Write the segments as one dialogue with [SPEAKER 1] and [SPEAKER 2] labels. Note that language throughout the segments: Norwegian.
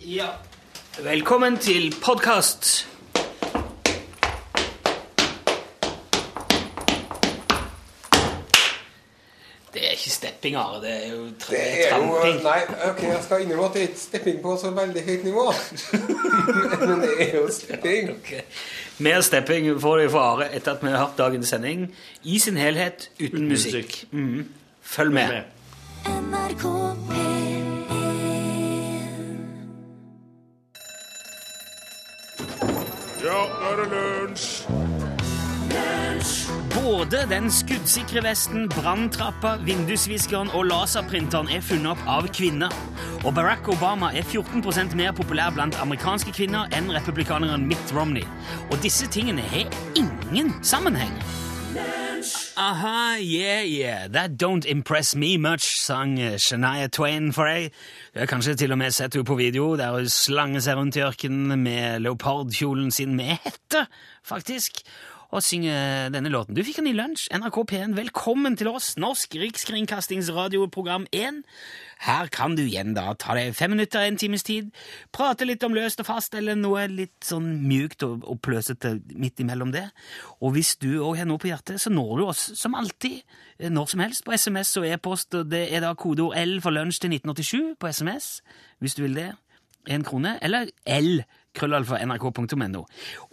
[SPEAKER 1] Ja. Velkommen til podkast. Det er ikke stepping, Are. Det er jo tra
[SPEAKER 2] Det er jo
[SPEAKER 1] tramping.
[SPEAKER 2] Nei, ok, jeg skal innrømme at det er ikke stepping på så veldig høyt nivå. Men det er jo stepping.
[SPEAKER 1] Ok. Mer stepping får dere fra Are etter at vi har hørt dagens sending i sin helhet uten, musikk. Mhm. Følg med.
[SPEAKER 3] NRK P1
[SPEAKER 1] Både den skuddsikre vesten, branntrappa, vindusviskeren og laserprinteren er funnet opp av kvinner. Og Barack Obama er 14 mer populær blant amerikanske kvinner enn republikaneren Mitt Romney. Og disse tingene har ingen sammenheng. Aha, yeah, yeah, that don't impress me much, sang Shania Twain for deg. Du har kanskje til og med sett henne på video der hun slanger seg rundt i ørkenen med leopardkjolen sin med hette, faktisk, og synger denne låten. Du fikk den i lunsj, NRK P1. Velkommen til oss, Norsk Rikskringkastingsradioprogram 1. Her kan du igjen da ta deg fem minutter, en times tid, prate litt om løst og fast, eller noe litt sånn mjukt og, og pløsete midt imellom det. Og hvis du òg har noe på hjertet, så når du oss som alltid, eh, når som helst, på SMS og e-post, og det er da kodeord L for lunsj til 1987 på SMS, hvis du vil det. En krone, eller L, krøllalfa nrk.no.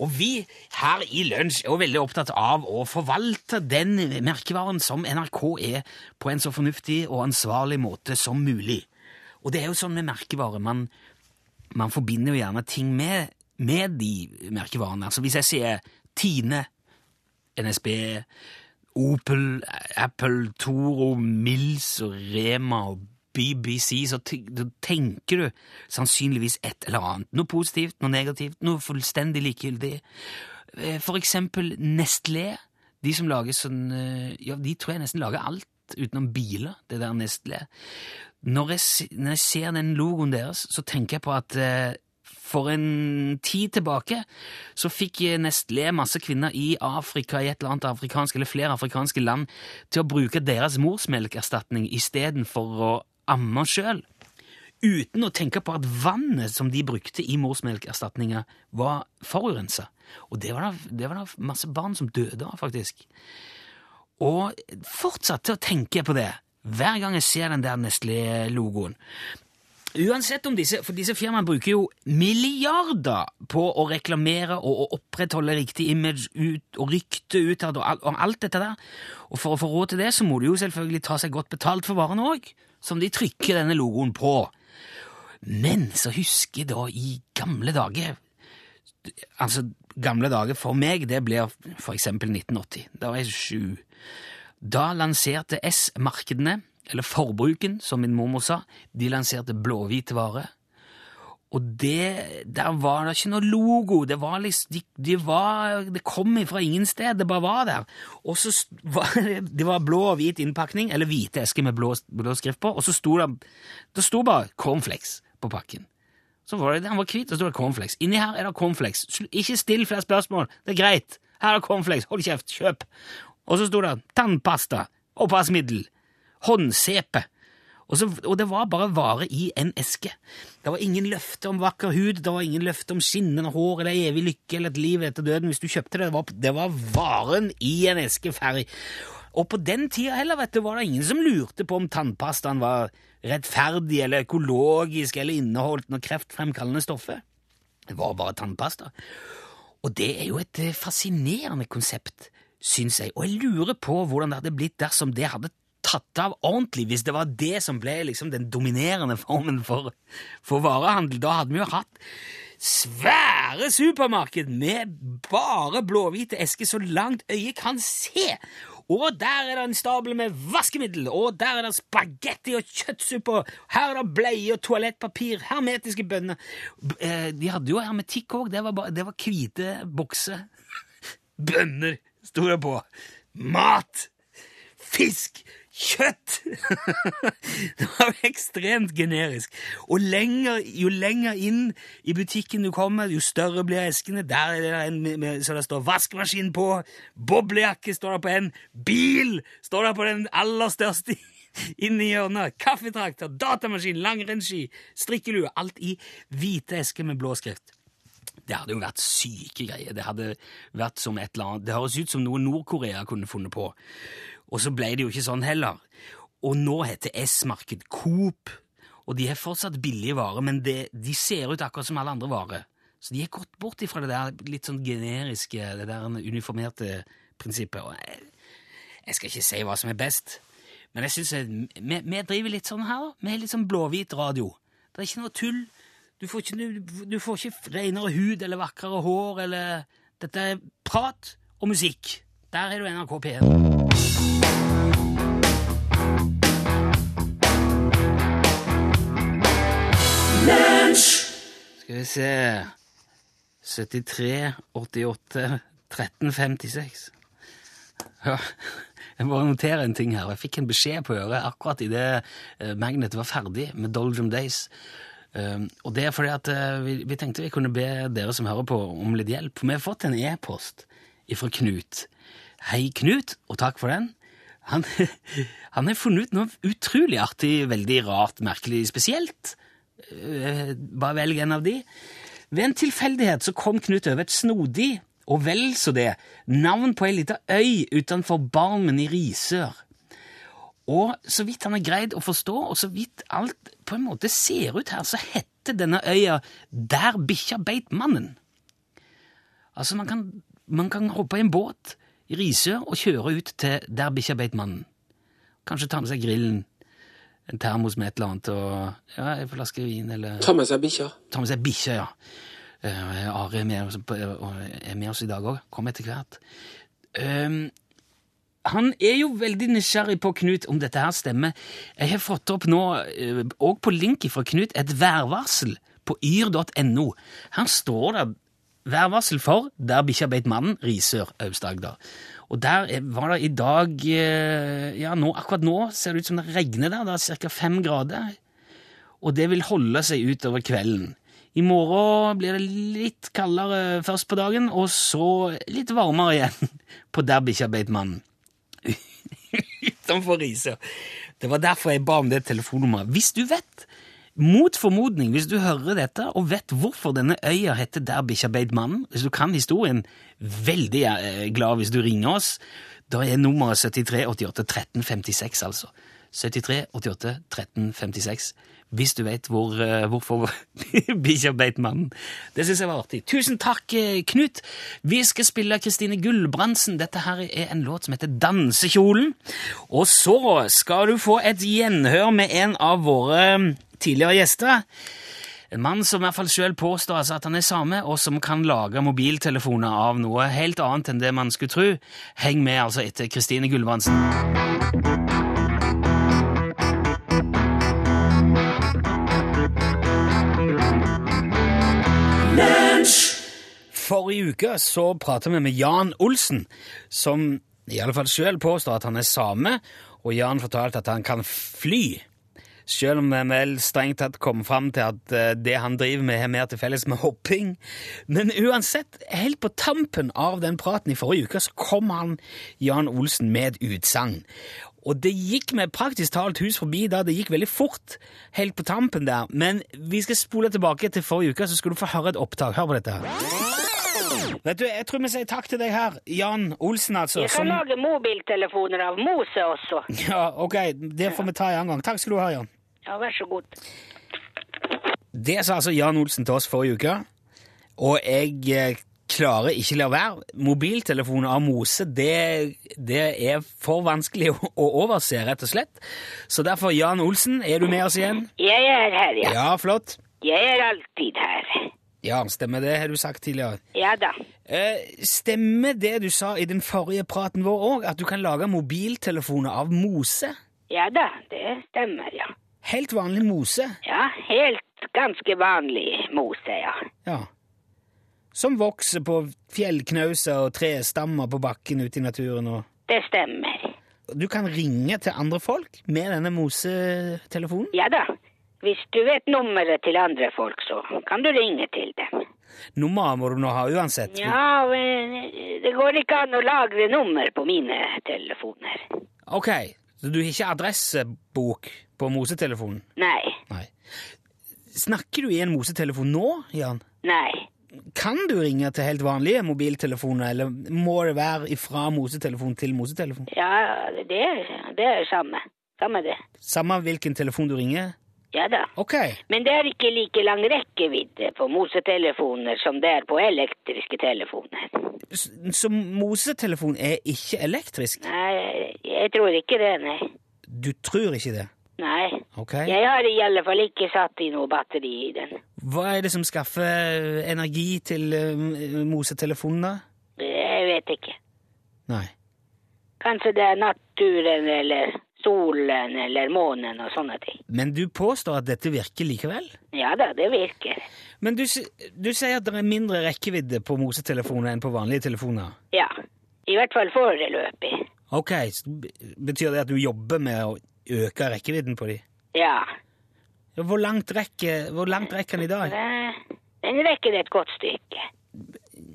[SPEAKER 1] Og vi her i Lunsj er jo veldig opptatt av å forvalte den merkevaren som NRK er, på en så fornuftig og ansvarlig måte som mulig. Og det er jo sånn med merkevarer, man, man forbinder jo gjerne ting med, med de merkevarene. Altså hvis jeg sier Tine, NSB, Opel, Apple, Toro, Mills og Rema og BBC, så tenker du sannsynligvis et eller annet. Noe positivt, noe negativt, noe fullstendig likegyldig. Eh, For eksempel Nestlé. De som lager sånn eh, Ja, de tror jeg nesten lager alt utenom biler, det der Nestlé. Når jeg, når jeg ser den logoen deres, så tenker jeg på at eh, for en tid tilbake så fikk Nestlé masse kvinner i Afrika, i et eller annet afrikansk, eller flere afrikanske land, til å bruke deres morsmelkerstatning istedenfor å amme sjøl. Uten å tenke på at vannet som de brukte i morsmelkerstatninga, var forurensa. Og det var, da, det var da masse barn som døde av, faktisk. Og fortsatte å tenke på det hver gang jeg ser den der Nestlé-logoen. Uansett om disse, for disse firmaene bruker jo milliarder på å reklamere og å opprettholde riktig image ut, og rykte utad og alt dette der. Og for å få råd til det, så må de jo selvfølgelig ta seg godt betalt for varene òg, som de trykker denne logoen på. Men så husker jeg da i gamle dager Altså, gamle dager for meg, det blir for eksempel 1980. Da var jeg sju. Da lanserte S-markedene, eller forbruken, som min mormor sa, de lanserte blåhvite varer. Og det, der var det ikke noe logo, det var liksom, de, de var, det kom fra ingen sted, det bare var der. Og så var det, det var blå og hvit innpakning, eller hvite esker med blå, blå skrift på, og så sto det, det sto bare cornflakes på pakken. Så var det, Den var hvit, og så sto det cornflakes. Inni her er det cornflakes. Ikke still flere spørsmål. Det er greit. Her er cornflakes. Hold kjeft. Kjøp. Og så sto det tannpasta, oppvaskmiddel, håndsepe. Og, så, og det var bare vare i en eske. Det var ingen løfte om vakker hud, det var ingen løfte om skinnende hår eller evig lykke eller et liv etter døden hvis du kjøpte det. Det var, det var varen i en eske ferdig. Og på den tida heller vet du, var det ingen som lurte på om tannpastaen var rettferdig eller økologisk eller inneholdt noe kreftfremkallende stoffer. Det var bare tannpasta. Og det er jo et eh, fascinerende konsept, syns jeg. Og jeg lurer på hvordan det hadde blitt dersom det hadde tatt av ordentlig, hvis det var det som ble liksom den dominerende formen for, for varehandel. Da hadde vi jo hatt svære supermarked med bare blåhvite esker så langt øyet kan se. Og der er det en stabel med vaskemiddel, og der er det spagetti og kjøttsuppe, her er det bleie og toalettpapir, hermetiske bønner. Eh, De hadde jo hermetikk òg, det var det var hvite bokser. Bønner sto det på. Mat! Fisk! Kjøtt! det var ekstremt generisk. Og lenger, jo lenger inn i butikken du kommer, jo større blir eskene. Der er det en med, så det står vaskemaskin på, boblejakke står det på en, bil står det på den aller største inni hjørnet. Kaffetrakter, datamaskin, langrennsski, strikkelue. Alt i hvite esker med blå skrift. Det hadde jo vært syke greier. Det hadde vært som et eller annet. Det høres ut som noe Nord-Korea kunne funnet på. Og så ble det jo ikke sånn heller. Og nå heter S-marked Coop, og de har fortsatt billige varer, men det, de ser ut akkurat som alle andre varer. Så de har gått bort ifra det der litt sånn generiske, det der uniformerte prinsippet. Og jeg, jeg skal ikke si hva som er best, men jeg synes vi, vi driver litt sånn her. Vi har litt sånn blåhvit radio. Det er ikke noe tull. Du får ikke, du, du får ikke renere hud eller vakrere hår eller Dette er prat og musikk. Der er du NRK P1. Skal vi se 73, 88, 13, 56. Ja, jeg må notere en ting her. Jeg fikk en beskjed på øret akkurat idet Magnet var ferdig med Doldrum Days. Um, og det er fordi at uh, vi, tenkte vi kunne be dere som hører på, om litt hjelp. Vi har fått en e-post fra Knut. Hei, Knut, og takk for den. Han, han har funnet ut noe utrolig artig, veldig rart, merkelig, spesielt. Bare velg en av de. Ved en tilfeldighet så kom Knut over et snodig, og vel så det, navn på ei lita øy utenfor Barmen i Risør. Og så vidt han har greid å forstå, og så vidt alt på en måte ser ut her, så heter denne øya Der bikkja beit mannen. Altså, man kan, man kan hoppe i en båt i Risør og kjøre ut til Der bikkja beit mannen. Kanskje ta med seg grillen, en termos med et eller annet, og ja, en flaske vin, eller
[SPEAKER 2] Ta med seg bikkja.
[SPEAKER 1] Ta med seg bikkja, ja. Uh, Are er med, oss og er med oss i dag òg. Kom etter hvert. Um, han er jo veldig nysgjerrig på Knut om dette her stemmer. Jeg har fått opp nå, òg på link fra Knut, et værvarsel på yr.no. Her står det værvarsel for Der bikkja beit mannen, Risør, Aust-Agder. Og der er- var det i dag eh, Ja, nå, akkurat nå ser det ut som det regner der. Det er ca. fem grader. Og det vil holde seg utover kvelden. I morgen blir det litt kaldere først på dagen, og så litt varmere igjen på Der bikkja beit mannen. Utenfor Risør. Det var derfor jeg ba om det telefonnummeret. Hvis du vet, mot formodning, hvis du hører dette og vet hvorfor denne øya heter Der bikkja beit mannen, hvis du kan historien, veldig eh, glad hvis du ringer oss. Da er nummeret 73 88 13 56, altså. 73 88 13 56. Hvis du vet hvor, eh, hvorfor bikkja beit mannen. Det syns jeg var artig. Tusen takk, eh, Knut. Vi skal spille Kristine Gulbrandsen. Dette her er en låt som heter Dansekjolen. Og så skal du få et gjenhør med en av våre tidligere gjester. En mann som i hvert fall selv påstår altså at han er same, og som kan lage mobiltelefoner av noe helt annet enn det man skulle tro. Heng med altså etter Kristine Gulbrandsen. Forrige uke så pratet vi med Jan Olsen, som i alle fall selv påstår at han er same, og Jan fortalte at han kan fly. Selv om den vel strengt tatt kom fram til at eh, det han driver med, har mer til felles med hopping. Men uansett, helt på tampen av den praten i forrige uke, så kom han, Jan Olsen, med et utsagn. Og det gikk med praktisk talt hus forbi da, det gikk veldig fort helt på tampen der. Men vi skal spole tilbake til forrige uke, så skal du få høre et opptak. Hør på dette her. Vet du, Jeg tror vi sier takk til deg her, Jan Olsen, altså.
[SPEAKER 4] Jeg kan lage mobiltelefoner av mose også.
[SPEAKER 1] Ja, ok, det får vi ta en annen gang. Takk skal du ha, Jan.
[SPEAKER 4] Ja, vær så god.
[SPEAKER 1] Det sa altså Jan Olsen til oss forrige uke, og jeg eh, klarer ikke la være. Mobiltelefoner av mose, det, det er for vanskelig å, å overse, rett og slett. Så derfor, Jan Olsen, er du med oss igjen?
[SPEAKER 4] Jeg er her, ja.
[SPEAKER 1] Ja, flott.
[SPEAKER 4] Jeg er alltid her.
[SPEAKER 1] Ja, stemmer det, har du sagt tidligere.
[SPEAKER 4] Ja da.
[SPEAKER 1] Eh, stemmer det du sa i den forrige praten vår òg, at du kan lage mobiltelefoner av mose?
[SPEAKER 4] Ja da, det stemmer, ja.
[SPEAKER 1] Helt vanlig mose?
[SPEAKER 4] Ja, helt ganske vanlig mose, ja.
[SPEAKER 1] Ja. Som vokser på fjellknauser og trestammer på bakken ute i naturen. og...
[SPEAKER 4] Det stemmer.
[SPEAKER 1] Du kan ringe til andre folk med denne mosetelefonen?
[SPEAKER 4] Ja da. Hvis du vet nummeret til andre folk, så kan du ringe til dem.
[SPEAKER 1] Nummeret må du nå ha uansett.
[SPEAKER 4] Ja, men det går ikke an å lagre nummer på mine telefoner.
[SPEAKER 1] Ok, Så du har ikke adressebok på mosetelefonen?
[SPEAKER 4] Nei.
[SPEAKER 1] Nei. Snakker du i en mosetelefon nå, Jan?
[SPEAKER 4] Nei.
[SPEAKER 1] Kan du ringe til helt vanlige mobiltelefoner, eller må det være fra mosetelefon til mosetelefon?
[SPEAKER 4] Ja, det er det er samme. Samme det.
[SPEAKER 1] Samme hvilken telefon du ringer?
[SPEAKER 4] Ja da.
[SPEAKER 1] Okay.
[SPEAKER 4] Men det er ikke like lang rekkevidde på mosetelefoner som det er på elektriske telefoner.
[SPEAKER 1] Så, Så mosetelefon er ikke elektrisk?
[SPEAKER 4] Nei, jeg tror ikke det, nei.
[SPEAKER 1] Du tror ikke det?
[SPEAKER 4] Nei.
[SPEAKER 1] Okay.
[SPEAKER 4] Jeg har i alle fall ikke satt i noe batteri i den.
[SPEAKER 1] Hva er det som skaffer energi til uh, mosetelefonen, da?
[SPEAKER 4] Jeg vet ikke.
[SPEAKER 1] Nei.
[SPEAKER 4] Kanskje det er naturen eller solen eller månen og sånne ting.
[SPEAKER 1] Men du påstår at dette virker likevel?
[SPEAKER 4] Ja da, det virker.
[SPEAKER 1] Men du, du sier at det er mindre rekkevidde på mosetelefoner enn på vanlige telefoner?
[SPEAKER 4] Ja. I hvert fall foreløpig.
[SPEAKER 1] Ok, betyr det at du jobber med å øke rekkevidden på de?
[SPEAKER 4] Ja.
[SPEAKER 1] Hvor langt rekker, hvor langt rekker den i dag?
[SPEAKER 4] Den rekker et godt stykke.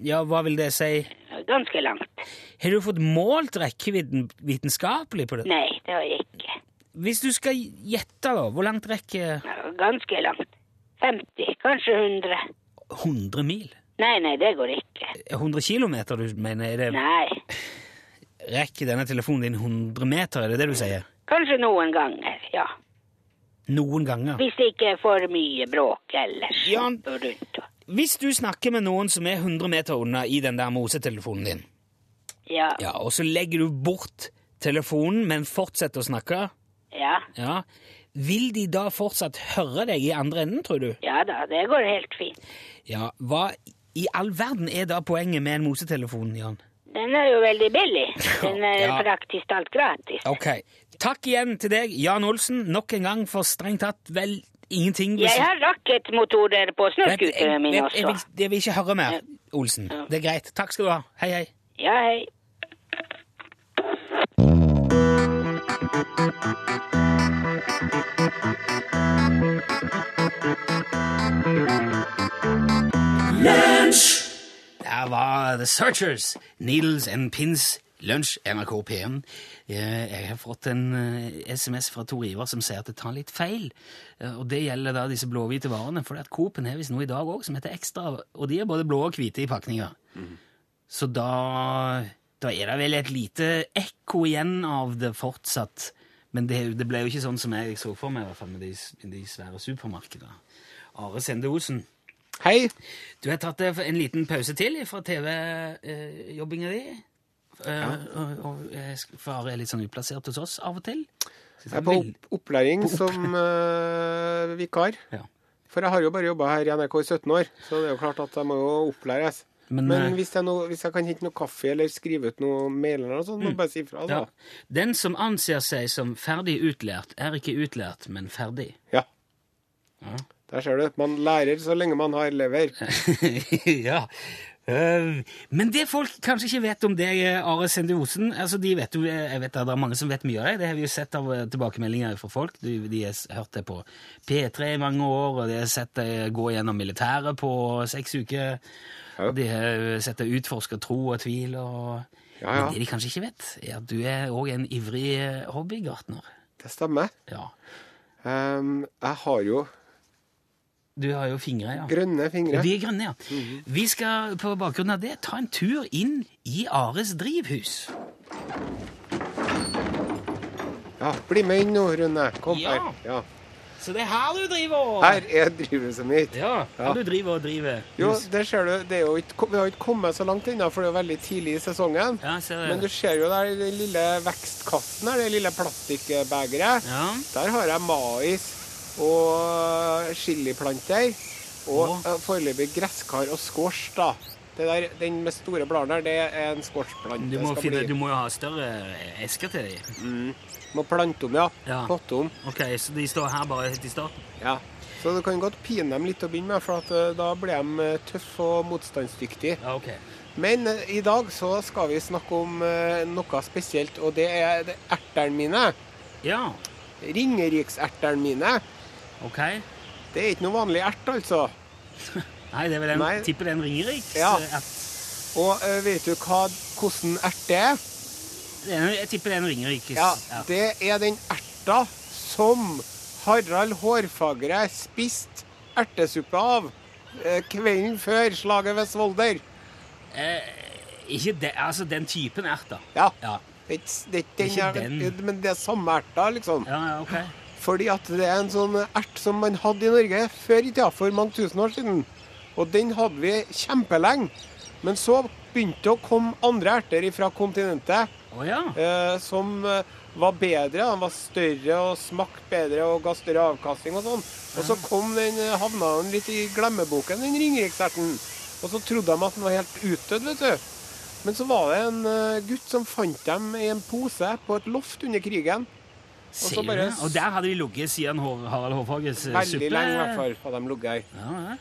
[SPEAKER 1] Ja, hva vil det si?
[SPEAKER 4] Ganske langt.
[SPEAKER 1] Har du fått målt rekkevidden vitenskapelig på det?
[SPEAKER 4] Nei, det har jeg ikke.
[SPEAKER 1] Hvis du skal gjette, da, hvor langt rekker
[SPEAKER 4] Ganske langt. 50, kanskje 100.
[SPEAKER 1] 100 mil?
[SPEAKER 4] Nei, nei, det går ikke.
[SPEAKER 1] 100 kilometer, du mener? Er det,
[SPEAKER 4] Nei.
[SPEAKER 1] rekker denne telefonen din 100 meter, er det det du sier?
[SPEAKER 4] Kanskje noen ganger, ja.
[SPEAKER 1] Noen ganger.
[SPEAKER 4] Hvis det ikke er for mye bråk ellers.
[SPEAKER 1] Jan-
[SPEAKER 4] rundt.
[SPEAKER 1] Hvis du snakker med noen som er 100 meter unna i den der mosetelefonen din,
[SPEAKER 4] Ja,
[SPEAKER 1] ja, og så legger du bort telefonen, men fortsetter å snakke,
[SPEAKER 4] ja,
[SPEAKER 1] ja, vil de da fortsatt høre deg i andre enden, tror du?
[SPEAKER 4] ja da, det går helt fint.
[SPEAKER 1] Ja, hva i all verden er da poenget med en mosetelefon, Jan?
[SPEAKER 4] Den er jo veldig billig. Den er
[SPEAKER 1] Ja.
[SPEAKER 4] praktisk talt gratis.
[SPEAKER 1] Ok. Takk igjen til deg, Jan Olsen, nok en gang for strengt tatt vel ingenting
[SPEAKER 4] Jeg har rakettmotorer på
[SPEAKER 1] Vet- mine
[SPEAKER 4] snøscooteren min
[SPEAKER 1] jeg, jeg, vil,
[SPEAKER 4] også.
[SPEAKER 1] jeg vil ikke høre mer, Olsen. Det er greit. Takk skal du ha. Hei, hei.
[SPEAKER 4] Ja, hei.
[SPEAKER 1] Der var The Searchers, Needles and Pins, Lunsj, NRK P1. Jeg, jeg har fått en eh, SMS fra Tor Ivar som sier at det tar litt feil. Eh, og det gjelder da disse blåhvite varene, for at Coop har visst noe i dag òg som heter Ekstra, og de er både blå og hvite i pakninga. Så da, da er det vel et lite ekko igjen av det fortsatt. Men det, det ble jo ikke sånn som jeg så for meg, i hvert fall med de, de svære supermarkedene. Are Sende Osen.
[SPEAKER 2] Hei.
[SPEAKER 1] Du har tatt en liten pause til fra TV-jobbinga di. Eh, og, og jeg er litt sånn utplassert hos oss av og til.
[SPEAKER 2] Jeg er på opp opplæring som uh, vikar.
[SPEAKER 1] Ja.
[SPEAKER 2] For jeg har jo bare jobba her i NRK i 17 år, så det er jo klart at jeg må jo opplæres.
[SPEAKER 1] Men,
[SPEAKER 2] Men
[SPEAKER 1] eh,
[SPEAKER 2] hvis jeg, nå- hvis jeg kan hente noe kaffe eller skrive ut noe mail eller noe sånt, må du bare si ifra.
[SPEAKER 1] ja. Den som anser seg som ferdig utlært, er ikke utlært, men ferdig.
[SPEAKER 2] Ja. Der ser du. Man lærer så lenge man har lever.
[SPEAKER 1] ja. Eh, men det folk kanskje ikke vet om deg, Are Sende Osen altså de vet jo, Jeg vet at det er mange som vet mye av deg. Det har vi jo sett av eh, tilbakemeldinger fra folk. De, de har hørt det på P3 i mange år, og de har sett deg gå gjennom militæret på seks uker.
[SPEAKER 2] Ja.
[SPEAKER 1] De har sett deg utforske tro og tvil. Og...
[SPEAKER 2] Ja, ja.
[SPEAKER 1] Men det de kanskje ikke vet, er at du er òg en ivrig eh, hobbygartner.
[SPEAKER 2] Det stemmer.
[SPEAKER 1] Ja.
[SPEAKER 2] Ehm, jeg har jo
[SPEAKER 1] Du har jo fingre, ja.
[SPEAKER 2] grønne fingre.
[SPEAKER 1] De er grønne, ja. Vi skal på bakgrunn av det ta en tur inn i Ares drivhus.
[SPEAKER 2] Ja, Bli med inn nå, Rune. Kom
[SPEAKER 1] Ja.
[SPEAKER 2] her. Ja.
[SPEAKER 1] Så det er her du driver
[SPEAKER 2] Her er drivhuset mitt.
[SPEAKER 1] Ja, her
[SPEAKER 2] Ja.
[SPEAKER 1] du driver og driver.
[SPEAKER 2] Jo, det ser du, det er jo ikke, Vi har ikke kommet så langt ennå, for det er jo veldig tidlig i sesongen.
[SPEAKER 1] Ja, ser.
[SPEAKER 2] Men du ser jo der den lille vekstkassen her, det lille plastikkbegeret.
[SPEAKER 1] Ja.
[SPEAKER 2] Der har jeg mais og chiliplanter. Og eh, foreløpig gresskar og squash, da. Det der, den med store bladene der, det er en squashplante.
[SPEAKER 1] Du må, finne, du må jo ha større esker til dem.
[SPEAKER 2] må plante om, ja.
[SPEAKER 1] Ja.
[SPEAKER 2] Potte om.
[SPEAKER 1] Ok, så de står her bare helt i starten?
[SPEAKER 2] Ja. Så du kan godt pine dem litt å begynne med, for at, eh, da blir de eh, tøffe og motstandsdyktige.
[SPEAKER 1] Ja, ok.
[SPEAKER 2] Men i dag så skal vi snakke om noe spesielt, og det er ertene mine.
[SPEAKER 1] Ja,
[SPEAKER 2] Ringeriksertene mine.
[SPEAKER 1] Ok.
[SPEAKER 2] Det er ikke noe vanlig ert, altså.
[SPEAKER 1] Nei, det er vel en,
[SPEAKER 2] Nei.
[SPEAKER 1] tipper det er en ringeriksert.
[SPEAKER 2] Ja.
[SPEAKER 1] eh, ert.
[SPEAKER 2] Og eh, vet du hva, hvordan ert det er?
[SPEAKER 1] Det er, jeg tipper det er en Ringerikes.
[SPEAKER 2] Ja, det er den erta som Harald Hårfagre spiste ertesuppe av eh, kvelden før slaget ved Svolder.
[SPEAKER 1] Ikke det, altså den typen erter.
[SPEAKER 2] Ja.
[SPEAKER 1] Ja.
[SPEAKER 2] Det det, det ikke den, men det er samme erta, liksom.
[SPEAKER 1] Ja, ja, ok.
[SPEAKER 2] Fordi at det er en sånn ert som man hadde i Norge før i tida, for mange tusen år siden. Og den hadde vi kjempelenge. Men så begynte det å komme andre erter fra kontinentet
[SPEAKER 1] Å ja.
[SPEAKER 2] eh, som eh, var bedre. De var større og smakte bedre og ga større avkastning og sånn. Og så kom den, eh, havna den litt i glemmeboken, den ringerikserten. Og så trodde de at den var helt utdødd, vet du. Men så var det en eh, gutt som fant dem i en pose på et loft under krigen.
[SPEAKER 1] Ser
[SPEAKER 2] så
[SPEAKER 1] du det? Og der hadde de ligget siden Harald Hårfages suppe?
[SPEAKER 2] Veldig lenge i hvert fall hadde de ligget her.
[SPEAKER 1] Ja, ja.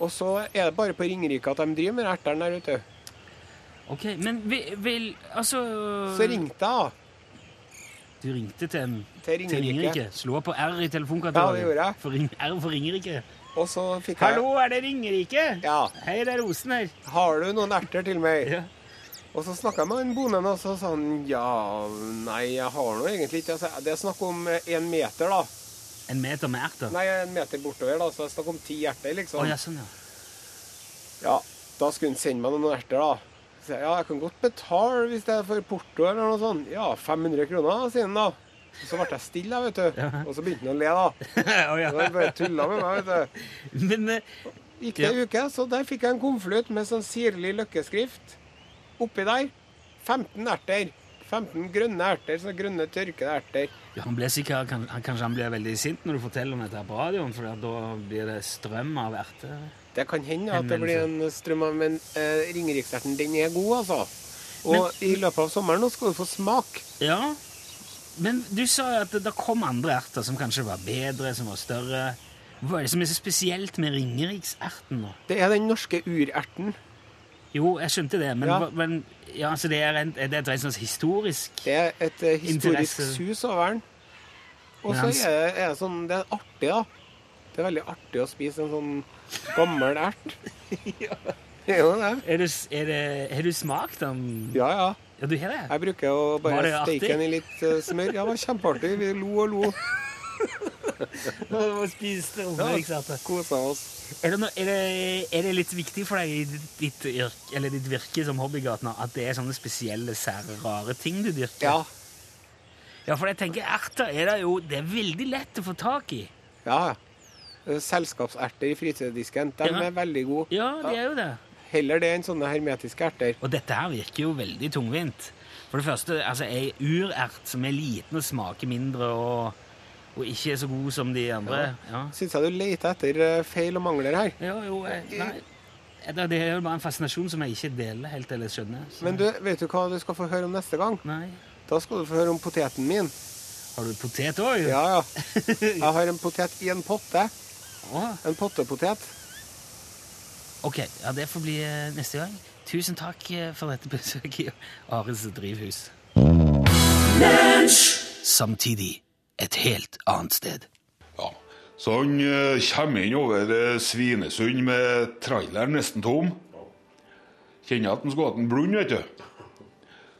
[SPEAKER 2] Og så er det bare på Ringerike at de driver med ertene der, ute.
[SPEAKER 1] Ok, men vil, vil Altså
[SPEAKER 2] Så ringte jeg, da.
[SPEAKER 1] Du ringte til en
[SPEAKER 2] Til
[SPEAKER 1] til
[SPEAKER 2] Ringerike.
[SPEAKER 1] Ringerike? Slå på R i
[SPEAKER 2] Ja, det gjorde jeg.
[SPEAKER 1] For ring, R for Ringerike.
[SPEAKER 2] Og så fikk jeg
[SPEAKER 1] Hallo, er det Ringerike?
[SPEAKER 2] Ja.
[SPEAKER 1] Hei, det er Rosen her.
[SPEAKER 2] Har du noen erter til meg?
[SPEAKER 1] Ja.
[SPEAKER 2] Og så snakka jeg med han bonden, og så sa han ja, nei, jeg har nå egentlig ikke altså, Det er snakk om én meter, da.
[SPEAKER 1] En meter med erter?
[SPEAKER 2] Nei, en meter bortover, da. Så det er snakk om ti erter,
[SPEAKER 1] Å
[SPEAKER 2] Oh,
[SPEAKER 1] ja, sånn, ja.
[SPEAKER 2] Ja, Da skulle han sende meg noen erter, da. Så jeg, ja, jeg kan godt betale hvis det er for porto eller noe sånt. Ja, 500 kroner, sier han da. Og så ble jeg stille, vet du. Og så begynte han å le, da.
[SPEAKER 1] oh, ja.
[SPEAKER 2] Så han bare tulla med meg, vet du.
[SPEAKER 1] Men Uh,
[SPEAKER 2] Gikk det en uke, så der fikk jeg en konvolutt med sånn sirlig løkkeskrift. Oppi der 15 erter. 15 grønne erter, sånne grønne tørkede erter.
[SPEAKER 1] ja, han ble sikkert, kan, han, Kanskje han blir veldig sint når du forteller om dette på radioen, for da blir det strøm av erter.
[SPEAKER 2] Det kan hende at det blir en strøm av, men eh, ringerikserten, den er god, altså. Og i løpet av sommeren nå skal du få smak.
[SPEAKER 1] Ja, men du sa jo at det, det kom andre erter som kanskje var bedre, som var større. Hva er det som er så spesielt med ringerikserten nå?
[SPEAKER 2] Det er den norske urerten.
[SPEAKER 1] Jo, jeg skjønte det, men,
[SPEAKER 2] Ja.
[SPEAKER 1] men ja, så det er, en, er det et sånn historisk
[SPEAKER 2] Det er et eh, historisk
[SPEAKER 1] Interesse.
[SPEAKER 2] sus over den. Og så er, det- er det sånn Det er artig, da. Det er veldig artig å spise en sånn gammel ert. ja. er jo det.
[SPEAKER 1] er du, s- er det, Har du smakt den?
[SPEAKER 2] Ja, ja.
[SPEAKER 1] Ja, du har det?
[SPEAKER 2] Jeg bruker å bare steike den i litt eh, smør. Ja, det var kjempeartig. Vi lo og lo.
[SPEAKER 1] Og spiste ringerikserter.
[SPEAKER 2] Kosa oss.
[SPEAKER 1] Er det, no, er, det, er det litt viktig for deg i ditt, ditt, yrke, eller ditt virke som hobbygartner at det er sånne spesielle, sære, rare ting du dyrker?
[SPEAKER 2] Ja.
[SPEAKER 1] Ja, for jeg tenker erter er det jo Det er veldig lett å få tak i.
[SPEAKER 2] Ja. Eh, Selskapserter i frysedisken, de
[SPEAKER 1] Ja.
[SPEAKER 2] er veldig gode.
[SPEAKER 1] Ja, de er jo det.
[SPEAKER 2] Heller det enn sånne hermetiske erter.
[SPEAKER 1] Og dette her virker jo veldig tungvint. For det første, altså ei urert som er liten og smaker mindre og, og ikke er så god som de andre. Ja,
[SPEAKER 2] Syns jeg du leter etter eh, feil og mangler her.
[SPEAKER 1] ja jo, jeg, nei. Det er jo bare en fascinasjon som jeg ikke deler helt eller skjønner. Så,
[SPEAKER 2] Men du, vet du hva du skal få høre om neste gang?
[SPEAKER 1] Nei.
[SPEAKER 2] Da skal du få høre om poteten min.
[SPEAKER 1] Har du potet òg?
[SPEAKER 2] Ja, ja. Jeg har en potet i en potte. En pottepotet.
[SPEAKER 1] Ok, ja, det får bli eh, neste gang. Tusen takk eh, for dette besøket i Ares drivhus. Samtidig et helt annet sted.
[SPEAKER 5] Ja. Så han eh, kommer inn over eh, Svinesund med traileren nesten tom. Kjenner at han skulle hatt en blund, vet du.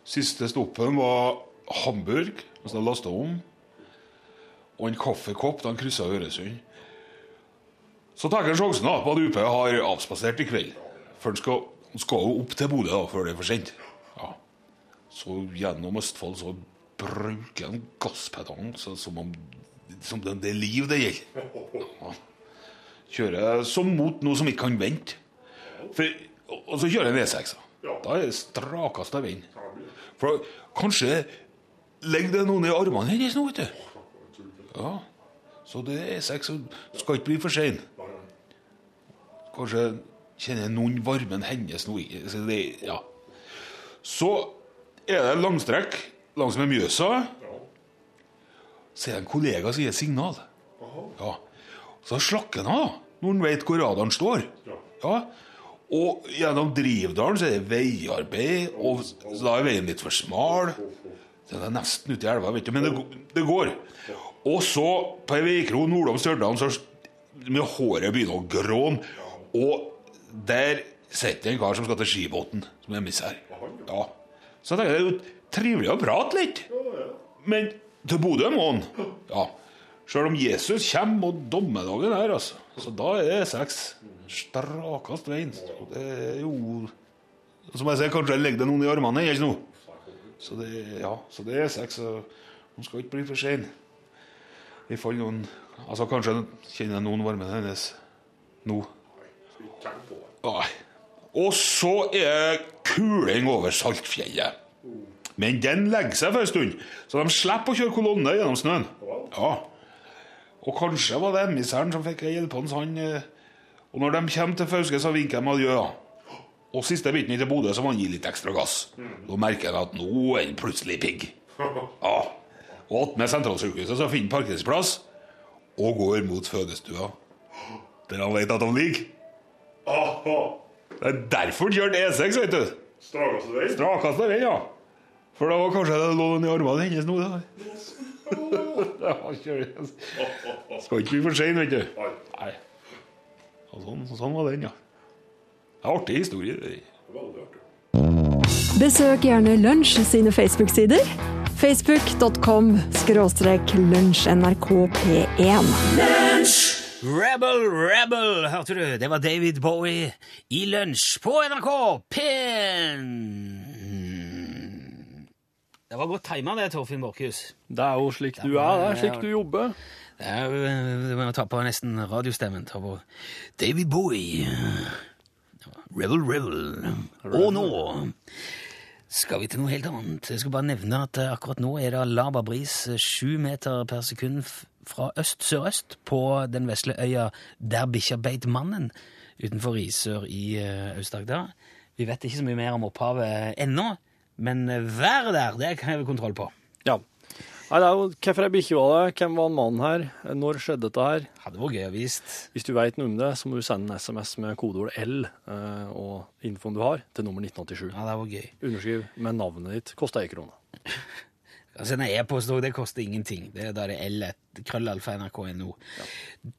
[SPEAKER 5] Siste stoppen var Hamburg, så lasta om. Og en kaffekopp da han kryssa Øresund. Så tar han sjansen da, på at UP har avspasert i kveld. For han skal, skal jo opp til Bodø da, før det er for sent. Ja. Så gjennom Østfold så brøyker han gasspedalen så, som om som det, det er liv det gjelder. Ja. Kjører som mot noe som ikke kan vente. For, og så kjører jeg E6. Da er det strakeste vind. For kanskje ligger det noen i armene hennes nå, vet du. Ja. Så det er E6 som skal ikke bli for sein. Kanskje kjenner noen varmen hennes nå. Så, det, ja. så er det langstrekk langs med Mjøsa. Så er det en kollega som gir signal. Ja. Så slakker han av, når han vet hvor radaren står. Ja. Og gjennom Drivdalen så er det veiarbeid, og da er veien litt for smal. Den er nesten ute i elva, vet du, men det, det går. Og så, på ei veikro nordom Stjørdal, med håret begynner å gråne. Og der sitter en kar som skal til Skibotn, som er emissær. Ja. Så jeg tenker, jeg trivelig å prate litt. Men til Bodø må han. Ja. Sjøl om Jesus kommer og dommedagen her, altså. Så da er det E6 strakest veien. Det er jo Som jeg sier, kanskje legger det noen i armene ikke noe. Så det, ja, så det er E6, så hun skal ikke bli for sein. I fall noen Altså kanskje kjenner noen varmen hennes nå. Nei. Og så er kuling over Saltfjellet. Men den legger seg for en stund, så de slipper å kjøre kolonne gjennom snøen. Ja. Og kanskje var det emissæren som fikk hjelpende hånd. eh, Og når de kommer til Fauske, så vinker de adjø. Og siste biten til Bodø, så må han gi litt ekstra gass. Da merker han at nå er han plutselig pigg. Ja. Og attmed sentralsykehuset så finner han parkeringsplass og går mot fødestua. Der han vet at han ligger. Det er derfor han kjørte E6, vet du. Strakeste vei, ja. For da var kanskje det lå noen i armene hennes nå. da. Ja, kjører. Skal ikke bli for sein, vet du. Nei. Og sånn, sånn var den, ja. Det er artig historie. det.
[SPEAKER 6] Besøk gjerne Lunsj sine Facebook-sider. Facebook.com skråstrek lunsjnrkp1.
[SPEAKER 1] Rebel, Rebel, hørte du? Det var David Bowie i Lunsj på NRK P1. Det var godt tima det, Torfinn Borchhus.
[SPEAKER 7] Det er jo slik du er, det er slik du jobber.
[SPEAKER 1] Det er eh, Du må ta på nesten radiostemmen. Ta på Davy Bowie. Rebel, rebel. Og nå skal vi til noe helt annet. Jeg skal bare nevne at eh, akkurat nå er det laber bris eh, sju meter per sekund fra øst-sørøst på den vesle øya der bikkja beit mannen utenfor Risør i Aust-Agder. Vi vet ikke så mye mer om opphavet ennå, men eh, været der, det kan jeg kontroll på.
[SPEAKER 7] Ja. Nei, det er jo hvorfor ei bikkje var det, hvem var mannen her, når skjedde dette her?
[SPEAKER 1] Hadde vært gøy å vise.
[SPEAKER 7] Hvis du veit noe om det, så må du sende en SMS med kodeord L eh, og infoen du har, til nummer 1987.
[SPEAKER 1] Ja, det var gøy.
[SPEAKER 7] Underskriv med navnet ditt. Koster ei krone.
[SPEAKER 1] Altså, en e-post det koster ingenting. Det, da er det L1, Ja.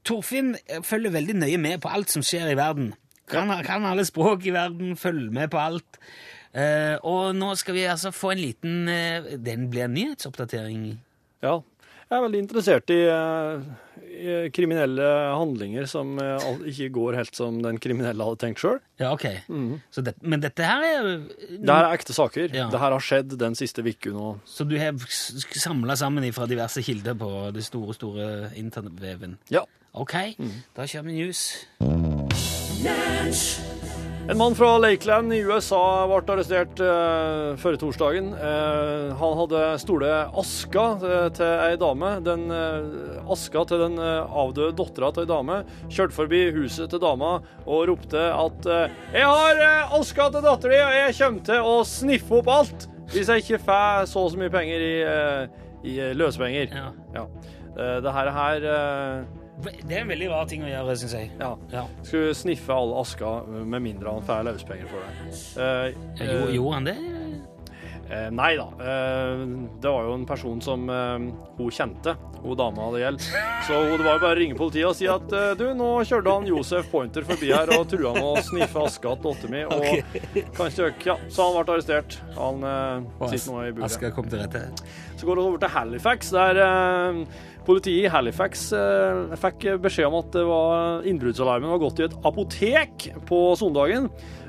[SPEAKER 1] Torfinn eh, følger veldig nøye med på alt som skjer i verden. Kan, kan alle språk i verden, følger med på alt. Eh, og nå skal vi altså få en liten eh, Den blir en nyhetsoppdatering.
[SPEAKER 7] Ja. Jeg er veldig interessert i, eh, i kriminelle handlinger som eh, ikke går helt som den kriminelle hadde tenkt sjøl.
[SPEAKER 1] Ja, ok. Mm. det, men dette her er
[SPEAKER 7] Det her er ekte saker.
[SPEAKER 1] Ja.
[SPEAKER 7] Det her har skjedd den siste uka nå.
[SPEAKER 1] Så du har samla sammen fra diverse kilder på det store, store internettveven?
[SPEAKER 7] Ja.
[SPEAKER 1] Ok, da kjører vi news.
[SPEAKER 7] En mann fra Lakeland i USA ble arrestert eh, forrige torsdagen. Eh, han hadde stole aska eh, til ei dame. Den eh, aska til den eh, avdøde dattera til ei dame kjørte forbi huset til dama og ropte at eh, 'Jeg har eh, aska til dattera di, og jeg kommer til å sniffe opp alt hvis jeg ikke får så og så mye penger i, eh, i løsepenger'.
[SPEAKER 1] Ja.
[SPEAKER 7] Ja. Eh, det her, her eh,
[SPEAKER 1] Det er en veldig rar ting å gjøre, syns jeg.
[SPEAKER 7] ja.
[SPEAKER 1] Ja.
[SPEAKER 7] Skulle sniffe all aska med mindre han får løspenger for det. Eh,
[SPEAKER 1] Ja, Gjorde, gjorde han det?
[SPEAKER 7] Eh, nei da. Eh, det var jo en person som eh, hun kjente, hun dama det gjelder. Så det var jo bare å ringe politiet og si at eh, du, nå kjørte han Josef Pointer forbi her og trua med å sniffe aska til dattera mi. Og kanskje øke. Ja, så han ble arrestert. Han eh, sitter nå i buret.
[SPEAKER 1] Aska kom til rette.
[SPEAKER 7] Så går det over til Halifax, der eh, politiet i Halifax eh, fikk beskjed om at var innbruddsalarmen var gått i et apotek på søndagen.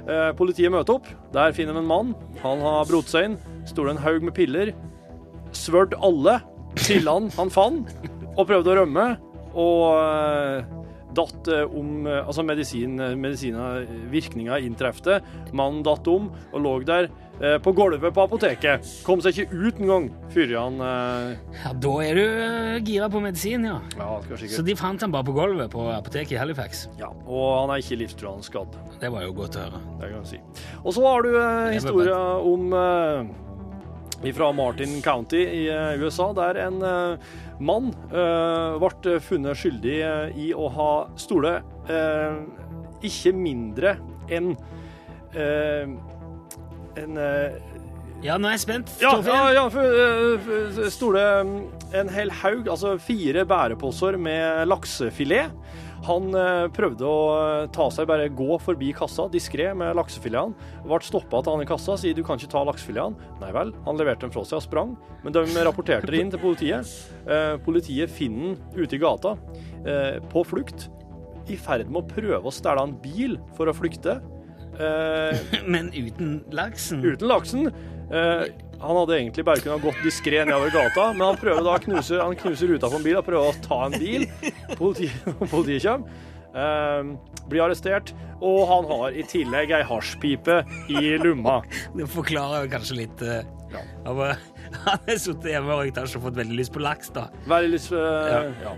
[SPEAKER 7] Eh, politiet møter opp. Der finner de en mann. Han har brodd seg inn. Står det en haug med piller. Svørt alle pillene han fant, og prøvde å rømme. Og eh, datt eh, om eh, Altså, medisin, medisiner, virkninga inntrefte. Mannen datt om og lå der eh, på gulvet på apoteket. Kom seg ikke ut engang før han eh,
[SPEAKER 1] Ja, Da er du gira på medisin, ja.
[SPEAKER 7] Ja, det
[SPEAKER 1] Så de fant han bare på gulvet på apoteket i Halifax.
[SPEAKER 7] Ja, og han er ikke livstruende skadd.
[SPEAKER 1] Det var jo godt å høre.
[SPEAKER 7] Det kan jeg si. Og så har du eh, historia om eh, fra Martin County i eh, USA, der en eh, mann eh, ble funnet skyldig eh, i å ha stole eh, ikke mindre enn eh, en eh,
[SPEAKER 1] Ja, nå er jeg spent.
[SPEAKER 7] ja, ja, ja, for, eh, stole en hel haug, altså fire bæreposer med laksefilet. Han eh, prøvde å eh, ta seg bare gå forbi kassa diskré med laksefiletene. Ble stoppa av han i kassa, sier du kan ikke ta laksefiletene. Nei vel, han leverte dem fra seg og sprang, men de rapporterte det inn til politiet. Eh, politiet finner han ute i gata, på flukt, i ferd med å prøve å stjele en bil for å flykte.
[SPEAKER 1] Men uten laksen.
[SPEAKER 7] uten laksen. Eh, han hadde egentlig bare kunnet gått diskré nedover gata, men han prøver da å knuse, han knuser ruta på en bil og prøver å ta en bil. Politiet, politiet kommer. Eh, blir arrestert, og han har i tillegg ei hasjpipe i lomma.
[SPEAKER 1] Det forklarer jo kanskje litt uh, av, uh, Han har sittet hjemme og røykt hasj og fått veldig lyst på laks, da.
[SPEAKER 7] Veldig lyst eh, ja.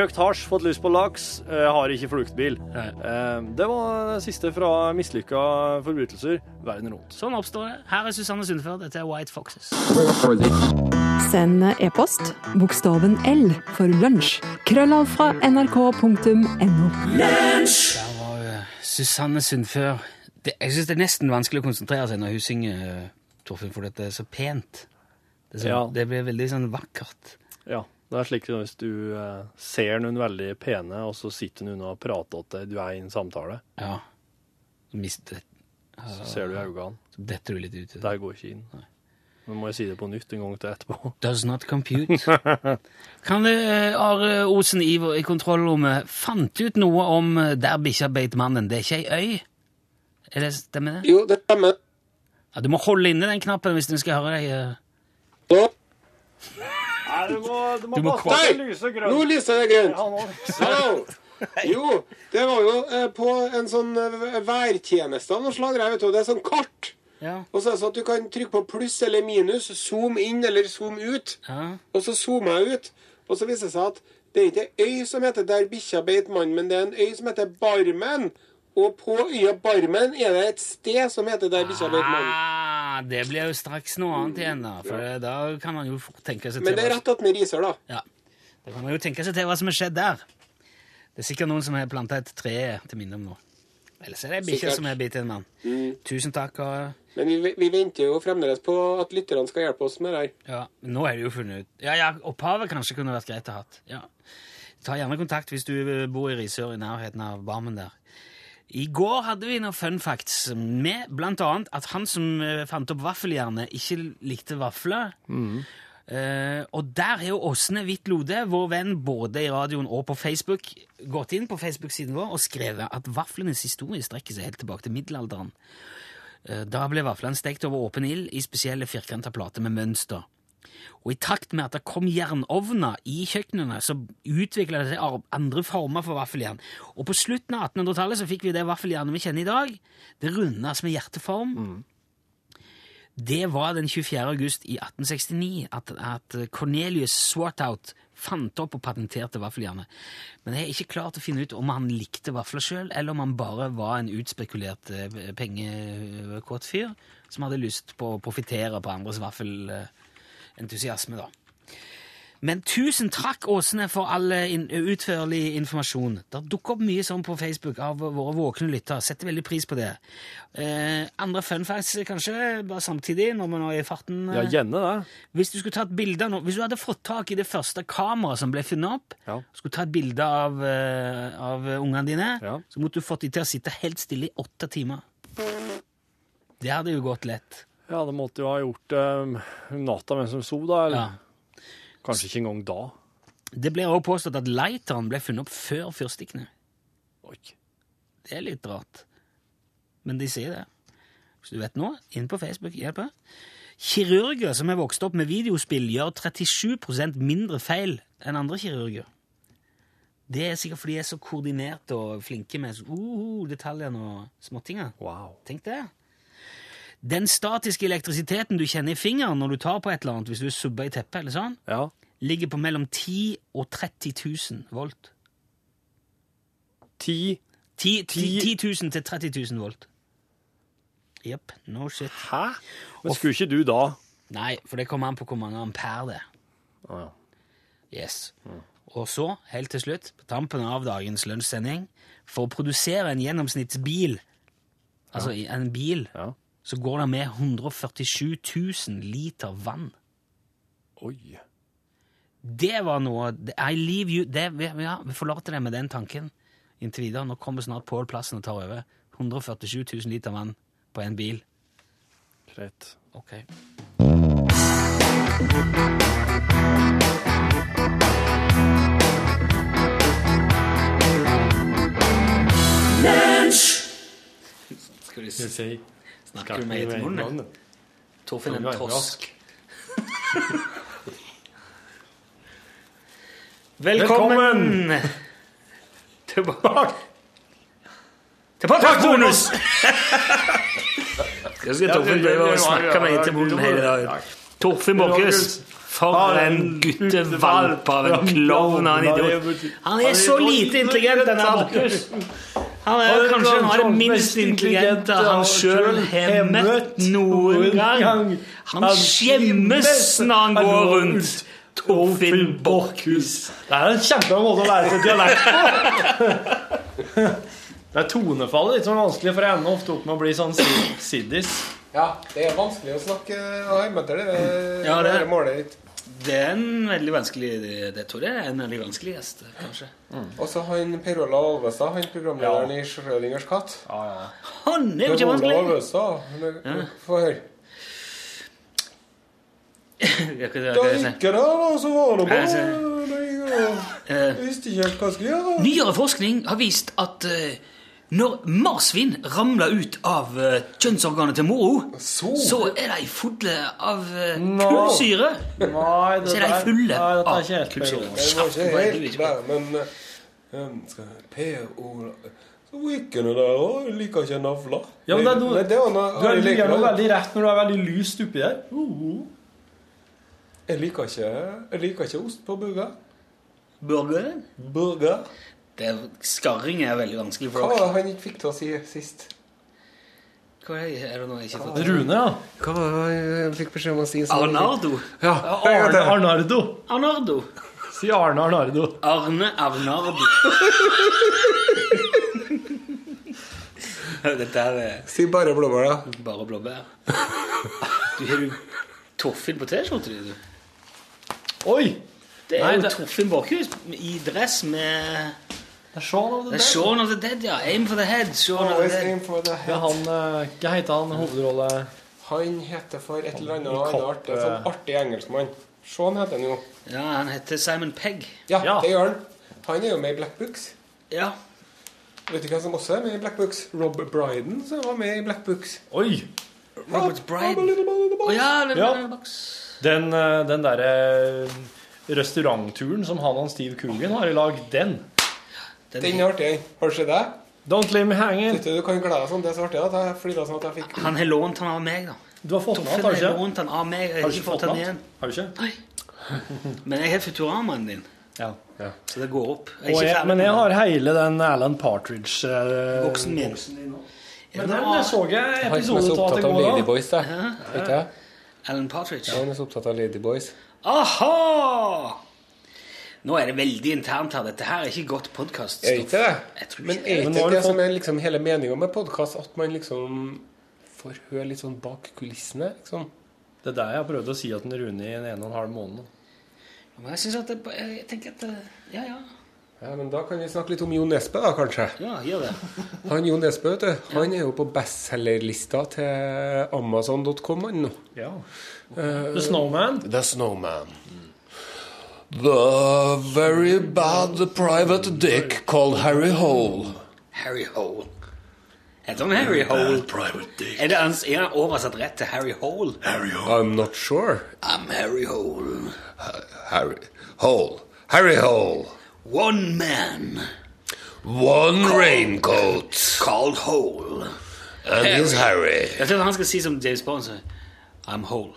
[SPEAKER 7] Røkt hasj, fått lyst på laks, eh, har ikke fluktbil.
[SPEAKER 1] Nei.
[SPEAKER 7] Eh, det var det siste fra mislykka forbrytelser verden rundt.
[SPEAKER 1] Sånn oppstår det. Her er Susanne Sundfør. Dette er White Foxes.
[SPEAKER 6] Send e-post bokstaven L for lunsj. Krøllav fra nrk.no.
[SPEAKER 1] Der var uh, Susanne Sundfør. Det, jeg syns det er nesten vanskelig å konsentrere seg når hun synger, uh, Torfinn, for dette er så pent. Det, så,
[SPEAKER 7] Ja.
[SPEAKER 1] det blir veldig sånn vakkert.
[SPEAKER 7] Ja, det er slik hvis du eh, ser noen veldig pene, og så sitter noen og prater til deg, du er i en samtale,
[SPEAKER 1] Ja. Så mister
[SPEAKER 7] så ser du i øynene.
[SPEAKER 1] Så detter du litt ut.
[SPEAKER 7] Der går ikke inn. Nå må jeg si det på nytt en gang til etterpå.
[SPEAKER 1] Does not compute. Kan du, eh, Are Osen Iver i kontrollrommet fant ut noe om eh, der bikkja beit mannen? Det er ikke ei øy? Er det, stemmer det?
[SPEAKER 2] Jo, det stemmer.
[SPEAKER 1] Ja, du må holde inne den knappen hvis du skal høre deg.
[SPEAKER 2] Så,
[SPEAKER 7] Nei, du må, du
[SPEAKER 1] Du må
[SPEAKER 7] passe
[SPEAKER 2] Nei!
[SPEAKER 7] lyse grønt.
[SPEAKER 2] nå lyser det grønt.
[SPEAKER 7] Ja, nå lyser det.
[SPEAKER 2] Jo, det var jo eh, på en sånn eh, værtjeneste av noe slag. jeg vet du. Det er sånn kart.
[SPEAKER 1] Ja.
[SPEAKER 2] Og så er det sånn at du kan trykke på pluss eller minus, zoom inn eller zoom ut.
[SPEAKER 1] ja.
[SPEAKER 2] Og så zoomer jeg ut, og så viser det seg at det er ikke ei øy som heter Der bikkja beit mannen, men det er en øy som heter Barmen. Og på øya Barmen er det et sted som heter Der bikkja løp mannen.
[SPEAKER 1] Ah, det blir jo straks noe annet igjen, da. For ja. da kan man jo fort tenke seg til Men
[SPEAKER 2] det er
[SPEAKER 1] rett
[SPEAKER 2] rett attmed Risør, da.
[SPEAKER 1] Ja. Da kan man jo tenke seg til hva som har skjedd der. Det er sikkert noen som har planta et tre til minne om noe. Ellers er det ei bikkje som har bitt en mann. Tusen takk. Og,
[SPEAKER 2] Men vi, vi venter jo fremdeles på at lytterne skal hjelpe oss med det her.
[SPEAKER 1] ja, nå er det jo funnet ut. Ja, ja, Opphavet kanskje kunne vært greit å ha. Ja. Ta gjerne kontakt hvis du bor i Risør i nærheten av Barmen der. I går hadde vi noen fun facts med annet at han som eh, fant opp vaffeljernet, ikke likte vafler. Eh, og der er jo Åsne Hvitt Lode, vår venn både i radioen og på Facebook, gått inn på Facebook-siden vår og skrevet at vaflenes historie strekker seg helt tilbake til middelalderen. Uh, Da ble vaflene stekt over åpen ild i spesielle firkanta plater med mønster. Og i takt med at det kom jernovner i kjøkkenene, så utvikla det seg andre former for vaffeljern. Og på slutten av 1800-tallet så fikk vi det vaffeljernet vi kjenner i dag. Det rundes med hjerteform. Det var den 24. august i 1869 at, at Cornelius Swartout fant opp og patenterte vaffeljernet. Men jeg er ikke klart å finne ut om han likte vafler sjøl, eller om han bare var en utspekulert eh, pengekåt fyr som hadde lyst på å profitere på andres vaffelentusiasme, da. Men tusen takk, Åsene, for all eh, in utførlig informasjon. Det dukker opp mye sånn på Facebook av våre våkne lyttere. Setter veldig pris på det. Eh, andre fun facts, kanskje, bare samtidig, når vi nå er i farten. eh.
[SPEAKER 7] Ja, gjerne det.
[SPEAKER 1] Hvis du skulle tatt bilde av noe, hvis du hadde fått tak i det første kameraet som ble funnet opp,
[SPEAKER 7] Ja.
[SPEAKER 1] skulle tatt bilde av, eh, av ungene dine,
[SPEAKER 7] Ja.
[SPEAKER 1] så måtte du fått dem til å sitte helt stille i åtte timer. Det hadde jo gått lett.
[SPEAKER 7] Ja, det måtte jo ha gjort um, natta mens de sov, da. Eller
[SPEAKER 1] Ja.
[SPEAKER 7] kanskje ikke engang da.
[SPEAKER 1] Det blir også påstått at lighteren ble funnet opp før fyrstikkene.
[SPEAKER 7] Oi.
[SPEAKER 1] Det er litt rart. Men de sier det. Hvis du vet noe, inn på Facebook. Hjelp. Kirurger som er vokst opp med videospill, gjør 37% mindre feil enn andre kirurger. Det er sikkert fordi de er så koordinerte og flinke med uh, detaljene og småttinger.
[SPEAKER 7] Wow.
[SPEAKER 1] Tenk det. Den statiske elektrisiteten du kjenner i fingeren når du tar på et eller annet, hvis du subber i teppet, eller sånn,
[SPEAKER 7] Ja.
[SPEAKER 1] ligger på mellom 10 og 30 000 volt.
[SPEAKER 7] 10
[SPEAKER 1] 10,
[SPEAKER 7] 10,
[SPEAKER 1] 10 000 til 30 000 volt. Jepp. No shit.
[SPEAKER 7] Hæ? Men skulle ikke du da
[SPEAKER 1] Nei, for det kommer an på hvor mange ampere det er.
[SPEAKER 7] Å ja.
[SPEAKER 1] Yes. Og så, helt til slutt, på tampen av dagens lunsjsending, for å produsere en gjennomsnittsbil, altså ja. en bil,
[SPEAKER 7] Ja.
[SPEAKER 1] Så går det med 147 000 liter vann.
[SPEAKER 7] Oi.
[SPEAKER 1] Det var noe I leave you det, vi- Ja, vi forlater det med den tanken. inntil videre. Nå kommer snart Pål Plassen og tar over. 147 000 liter vann på en bil.
[SPEAKER 7] Greit.
[SPEAKER 1] Ok. Skal
[SPEAKER 7] Skal vi
[SPEAKER 1] s-
[SPEAKER 7] si
[SPEAKER 1] du med munnen? Torfinn en tosk. Velkommen, tilbake til podkastbonus! Jeg skal Torfinn drive å snakke til munnen hele dagen. Torfinn Borchhus, for en guttevalp av en klovn av en idiot. Han er så lite intelligent, denne Borchhus. Han er jo kanskje han av det minst intelligente han sjøl har møtt noen gang. Han skjemmes når han går rundt. Torfinn Borchhus.
[SPEAKER 7] Det er en kjempebra måte å lære seg dialekt på. Det er tonefallet litt sånn vanskelig, for jeg ender ofte opp med å bli sånn siddis.
[SPEAKER 2] Ja, det er vanskelig å snakke hjemme det.
[SPEAKER 1] Ja, det
[SPEAKER 2] det målet ditt.
[SPEAKER 1] Det er en veldig vanskelig Det, det tror jeg er en veldig vanskelig gjest, kanskje.
[SPEAKER 2] Og så han Per Ola Alvestad, han programlederen i Schrødingers katt.
[SPEAKER 1] Han er jo ikke vanskelig!
[SPEAKER 2] Alvestad. Få høre. Da gikk jeg der, og så var det bare
[SPEAKER 1] altså-
[SPEAKER 2] Jeg visste ikke helt hva jeg skulle gjøre.
[SPEAKER 1] Nyere forskning har vist at eh, når marsvin ramler ut av uh, kjønnsorganet til moro,
[SPEAKER 2] Så?
[SPEAKER 1] så er de fulle av uh,
[SPEAKER 7] no.
[SPEAKER 1] kullsyre.
[SPEAKER 7] Nei,
[SPEAKER 1] Så er de fulle
[SPEAKER 7] Nei,
[SPEAKER 1] av
[SPEAKER 7] er ikke helt
[SPEAKER 1] kullsyre.
[SPEAKER 2] Det var ikke helt der, men eh, skal jeg- Per Olav han der òg. Liker ikke navler.
[SPEAKER 7] Ja, men det du,
[SPEAKER 2] Nei, det var noe,
[SPEAKER 7] Du er,
[SPEAKER 2] jeg,
[SPEAKER 7] noe veldig rett når du er veldig lyst oppi der. Uh,
[SPEAKER 2] jeg liker ikke Jeg liker ikke ost på burger.
[SPEAKER 1] Burger?
[SPEAKER 2] Burger.
[SPEAKER 1] Det er, skarring er veldig vanskelig
[SPEAKER 2] Hva var det han ikke fikk til å si sist?
[SPEAKER 1] Hva er det, er det noe jeg ikke fått til?
[SPEAKER 7] Rune, ja.
[SPEAKER 2] Hva var det han fikk beskjed om å si?
[SPEAKER 1] Arnardo.
[SPEAKER 2] Ja,
[SPEAKER 7] Arne Arnardo.
[SPEAKER 1] Arnardo.
[SPEAKER 7] Si Arne Arnardo.
[SPEAKER 1] Arne Arnardo. Dette her er
[SPEAKER 2] Si bare blåbær, da.
[SPEAKER 1] bare blåbær. Du har jo Torfinn på T-skjorta di, du.
[SPEAKER 7] Oi!
[SPEAKER 1] Det er
[SPEAKER 7] Nei,
[SPEAKER 1] jo
[SPEAKER 7] det-
[SPEAKER 1] Torfinn Borchhus i dress med
[SPEAKER 7] Det er Shaun of the Dead.
[SPEAKER 1] Shaun of the Dead, ja. Aim for the head. Shaun of the Dead.
[SPEAKER 2] aim for the head.
[SPEAKER 7] han eh, Hva heter han hovedrolle...
[SPEAKER 2] Han heter for et eller annet
[SPEAKER 7] kapp,
[SPEAKER 2] artig, sånn artig engelskmann. Shaun heter han jo.
[SPEAKER 1] Ja, han heter Simon Pegg.
[SPEAKER 2] Ja,
[SPEAKER 7] Ja.
[SPEAKER 2] det gjør han. Han er jo med i Black Books.
[SPEAKER 1] Ja.
[SPEAKER 2] Vet du hvem som også er med i Black Books? Rob Bryden, som var med i Black Books.
[SPEAKER 7] Oi!
[SPEAKER 1] Robert
[SPEAKER 2] Bryden. a
[SPEAKER 1] Brydon.
[SPEAKER 2] little boy in the
[SPEAKER 1] Å
[SPEAKER 2] box.
[SPEAKER 1] ja,
[SPEAKER 7] Ja. Den, eh, den derre restaurantturen som han og Steve Coogan har i lag, den.
[SPEAKER 2] Den er artig. Har du sett det?
[SPEAKER 7] Don't leave me hanging.
[SPEAKER 2] Du, du kan glede deg sånn. Det er så artig at jeg flira sånn at jeg fikk
[SPEAKER 1] Han har lånt han av meg, da.
[SPEAKER 7] Du har fått den av, har
[SPEAKER 1] har
[SPEAKER 7] du ikke?
[SPEAKER 1] lånt han av meg. Jeg
[SPEAKER 7] Har
[SPEAKER 1] har
[SPEAKER 7] du
[SPEAKER 1] ikke fått
[SPEAKER 7] fått den
[SPEAKER 1] igjen.
[SPEAKER 7] Har du ikke?
[SPEAKER 1] Nei. Men jeg har Futuramaen din,
[SPEAKER 7] Ja. ja.
[SPEAKER 1] så det går opp. Jeg er ikke
[SPEAKER 7] jeg, men jeg har hele den Alan Partridge-boksen
[SPEAKER 1] Voksen min.
[SPEAKER 7] Men den det så jeg
[SPEAKER 2] episoden som er
[SPEAKER 7] av at
[SPEAKER 2] opptatt
[SPEAKER 7] det
[SPEAKER 2] av
[SPEAKER 7] går.
[SPEAKER 2] Ladyboys, da.
[SPEAKER 1] Ja.
[SPEAKER 2] Vet du?
[SPEAKER 1] Alan Partridge.
[SPEAKER 2] Ja, han er så opptatt av Ladyboys.
[SPEAKER 1] Aha! Nå er det veldig internt her. Dette her er ikke godt podkast.
[SPEAKER 2] Ikke det?
[SPEAKER 1] Jeg tror
[SPEAKER 2] Men er
[SPEAKER 1] det.
[SPEAKER 2] Ikke det,
[SPEAKER 7] det
[SPEAKER 2] som er liksom hele meninga med podkast, at man liksom får høre litt sånn bak kulissene? liksom?
[SPEAKER 7] Det er der jeg har prøvd å si at den Rune i en en og en halv måned.
[SPEAKER 1] Men jeg synes at det, jeg tenker at det, Ja, ja.
[SPEAKER 2] Ja, men Da kan vi snakke litt om Jo Nesbø, da, kanskje.
[SPEAKER 1] Ja, gjør det.
[SPEAKER 2] Han Jo Nesbø, vet du, han er jo på bestselgerlista til Amazon.com nå.
[SPEAKER 7] Ja. The Snowman.
[SPEAKER 2] The Snowman. The very bad private dick called Harry Hole.
[SPEAKER 1] Harry Hole. Heter han Harry Hole? Private dick. Er det hans, er han oversatt rett til Harry Hole?
[SPEAKER 2] I'm not sure.
[SPEAKER 1] I'm Harry Hole.
[SPEAKER 2] Harry Hole. Harry Hole.
[SPEAKER 1] One man
[SPEAKER 2] One raincoat.
[SPEAKER 1] called Hole.
[SPEAKER 2] And he's Harry.
[SPEAKER 1] Jeg tror han skal si som James Bond sier. I'm Hole.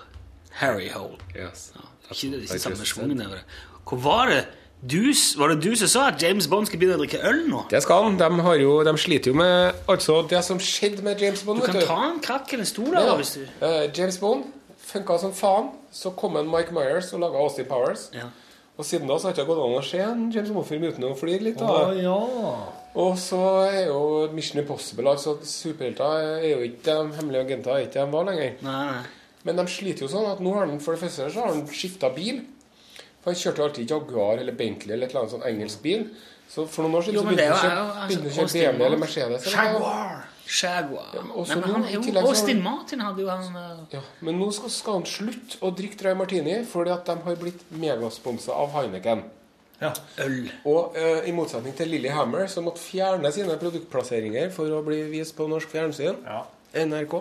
[SPEAKER 1] Harry Hole.
[SPEAKER 2] Yes.
[SPEAKER 1] Ikke det, ikke samme over det. Hvor var det? Du, var det du som sa at James Bond skal begynne å drikke øl nå?
[SPEAKER 2] Det skal han. De, har jo, de sliter jo med Altså, det som skjedde med James Bond
[SPEAKER 1] Du kan ta en krakk eller en stol der,
[SPEAKER 2] Ja.
[SPEAKER 1] hvis du...
[SPEAKER 2] Uh, James Bond funka som faen. Så kom en Mike Myers og laga Austin Powers.
[SPEAKER 1] Ja.
[SPEAKER 2] Og siden da så har det ikke gått an å se en James Bond-film uten å flire litt. Da.
[SPEAKER 7] Oh, ja.
[SPEAKER 2] Og så er jo Mission Impossible altså Superhelter er jo ikke de hemmelige agenter er ikke de var lenger.
[SPEAKER 1] Nei, nei.
[SPEAKER 2] Men de sliter jo sånn at nå har han for det første så har han skifta bil. For Han kjørte jo alltid Jaguar eller Bentley eller et eller annet sånn engelsk bil. Så for noen år siden
[SPEAKER 1] Jo,
[SPEAKER 2] så begynte han å kjøre
[SPEAKER 1] altså,
[SPEAKER 2] BMW eller Mercedes. eller?
[SPEAKER 1] Jaguar. Jaguar.
[SPEAKER 2] Ja, så
[SPEAKER 1] Nei, men han jo Austin Martin hadde jo han eh,
[SPEAKER 2] Ja, Men nå skal, skal han slutte å drikke dry martini fordi at de har blitt megasponsa av Heineken.
[SPEAKER 1] Ja, øl.
[SPEAKER 2] Og uh, i motsetning til Lillehammer, som måtte fjerne sine produktplasseringer for å bli vist på norsk fjernsyn, ja. NRK,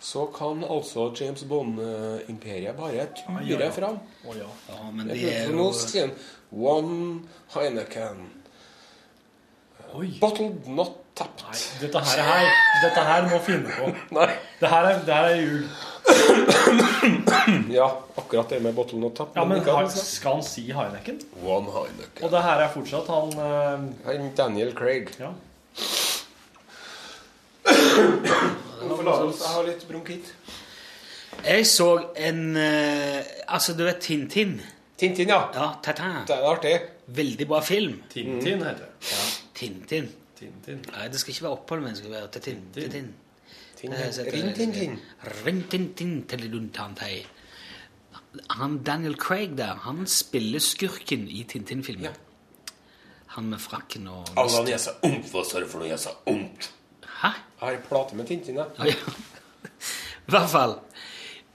[SPEAKER 2] så kan altså James Bond-imperiet bare ture
[SPEAKER 1] ja, ja.
[SPEAKER 2] fram.
[SPEAKER 1] Ja, men det er jo
[SPEAKER 2] One Heineken. Bottled not tapped.
[SPEAKER 7] Dette her, her, dette her må finne på.
[SPEAKER 2] Nei.
[SPEAKER 7] Det her er, det her er jul.
[SPEAKER 2] Ja, akkurat det med bottled not tapped.
[SPEAKER 7] Ja, men
[SPEAKER 2] altså.
[SPEAKER 7] skal han si Heineken?
[SPEAKER 2] One Heineken.
[SPEAKER 7] Og det her er fortsatt han
[SPEAKER 2] uh... Daniel Craig.
[SPEAKER 7] Ja.
[SPEAKER 2] Forlatelse, jeg har litt bronkitt.
[SPEAKER 1] Jeg så en eh, Altså, du vet Tintin?
[SPEAKER 2] Tintin, ja.
[SPEAKER 1] Ja, Tatin.
[SPEAKER 2] Det er artig.
[SPEAKER 1] Veldig bra film.
[SPEAKER 7] Tintin heter det.
[SPEAKER 1] Ja, Tintin.
[SPEAKER 7] Tintin.
[SPEAKER 1] Nei, det skal ikke være opphold, men det skal være Tintin. Tintin.
[SPEAKER 2] Tintin.
[SPEAKER 1] Det heter-
[SPEAKER 2] Rin-tin-tin.
[SPEAKER 1] Rin-tin-tin. Han Daniel Craig der, han spiller skurken i Tintin-filmen. Han med frakken og
[SPEAKER 2] Altså, han gjør så omt, hva sa du for noe? Gjør seg omt.
[SPEAKER 1] Hæ?
[SPEAKER 2] Jeg har en plate med Tintin, jeg.
[SPEAKER 1] Ja, ja. I hvert fall.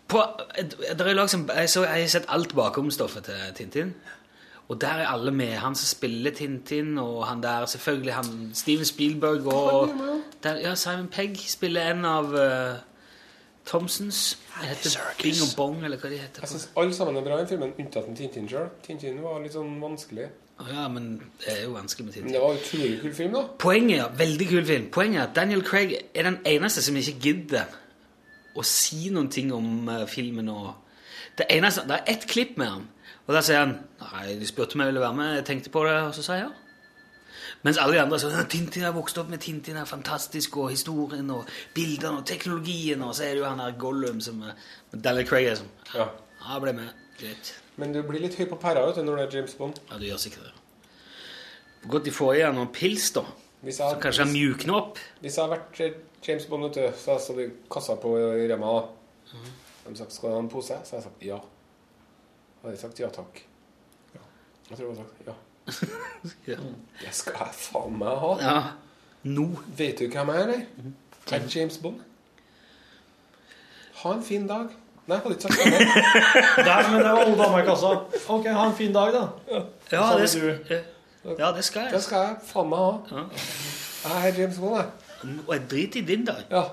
[SPEAKER 1] På, der er lag jeg, så, jeg har sett alt bakomstoffet til Tintin. Og der er alle med. Han som spiller Tintin, og han der selvfølgelig han Steven Spielberg og der, ja, Simon Pegg spiller en av uh, Thompsons. Det heter Bing og Bong, eller hva de heter.
[SPEAKER 2] Jeg syns alle sammen er bra i filmen, unntatt Tintin sjøl. Tintin var litt sånn vanskelig.
[SPEAKER 1] Ja, men det er jo vanskelig med Tintin.
[SPEAKER 2] det var utrolig kul film, da.
[SPEAKER 1] Poenget, veldig kul film. Poenget er at Daniel Craig er den eneste som ikke gidder å si noen ting om eh, filmen. Og det, eneste, det er ett klipp med han, og der sier han Nei, de spurte om jeg ville være med, jeg tenkte på det, og så sa jeg ja. Mens alle de andre sier «Ja, Tintin har vokst opp med Tintin, er fantastisk, og historien og bildene og teknologien, og så er det jo han der Gollum som Daniel Craig er sånn
[SPEAKER 2] Ja.
[SPEAKER 1] Ja, jeg ble med. Greit.
[SPEAKER 2] Men du blir litt høy på pæra vet du, når det er James Bond.
[SPEAKER 1] Ja, du gjør sikkert det. Godt de får i deg noen pils, da.
[SPEAKER 2] Hvis
[SPEAKER 1] Så kanskje han mjukner opp.
[SPEAKER 2] hvis jeg hadde vært eh, James Bond, vet du, så hadde jeg stått i kassa på Rema. da.
[SPEAKER 1] Mhm.
[SPEAKER 2] De sagt 'skal du ha en pose?' Så hadde jeg sagt ja. Har de sagt ja takk. Jeg tror jeg hadde sagt ja.
[SPEAKER 1] Ja.
[SPEAKER 2] Det skal jeg faen meg ha.
[SPEAKER 1] Ja. Nå.
[SPEAKER 2] Vet du hvem jeg er, eller?
[SPEAKER 1] Mm.
[SPEAKER 2] Jeg er James Bond. Ha en fin dag. Nei, jeg hadde ikke sagt det.
[SPEAKER 7] Der, men det var alle damer i kassa. Ok, ha en fin dag, da.
[SPEAKER 1] Ja, det,
[SPEAKER 7] skal,
[SPEAKER 1] sk- ja, det skal
[SPEAKER 2] Det
[SPEAKER 1] jeg.
[SPEAKER 2] skal jeg faen meg ha. Jeg er James Bond, jeg.
[SPEAKER 1] Og jeg driter i din dag.
[SPEAKER 2] Ja.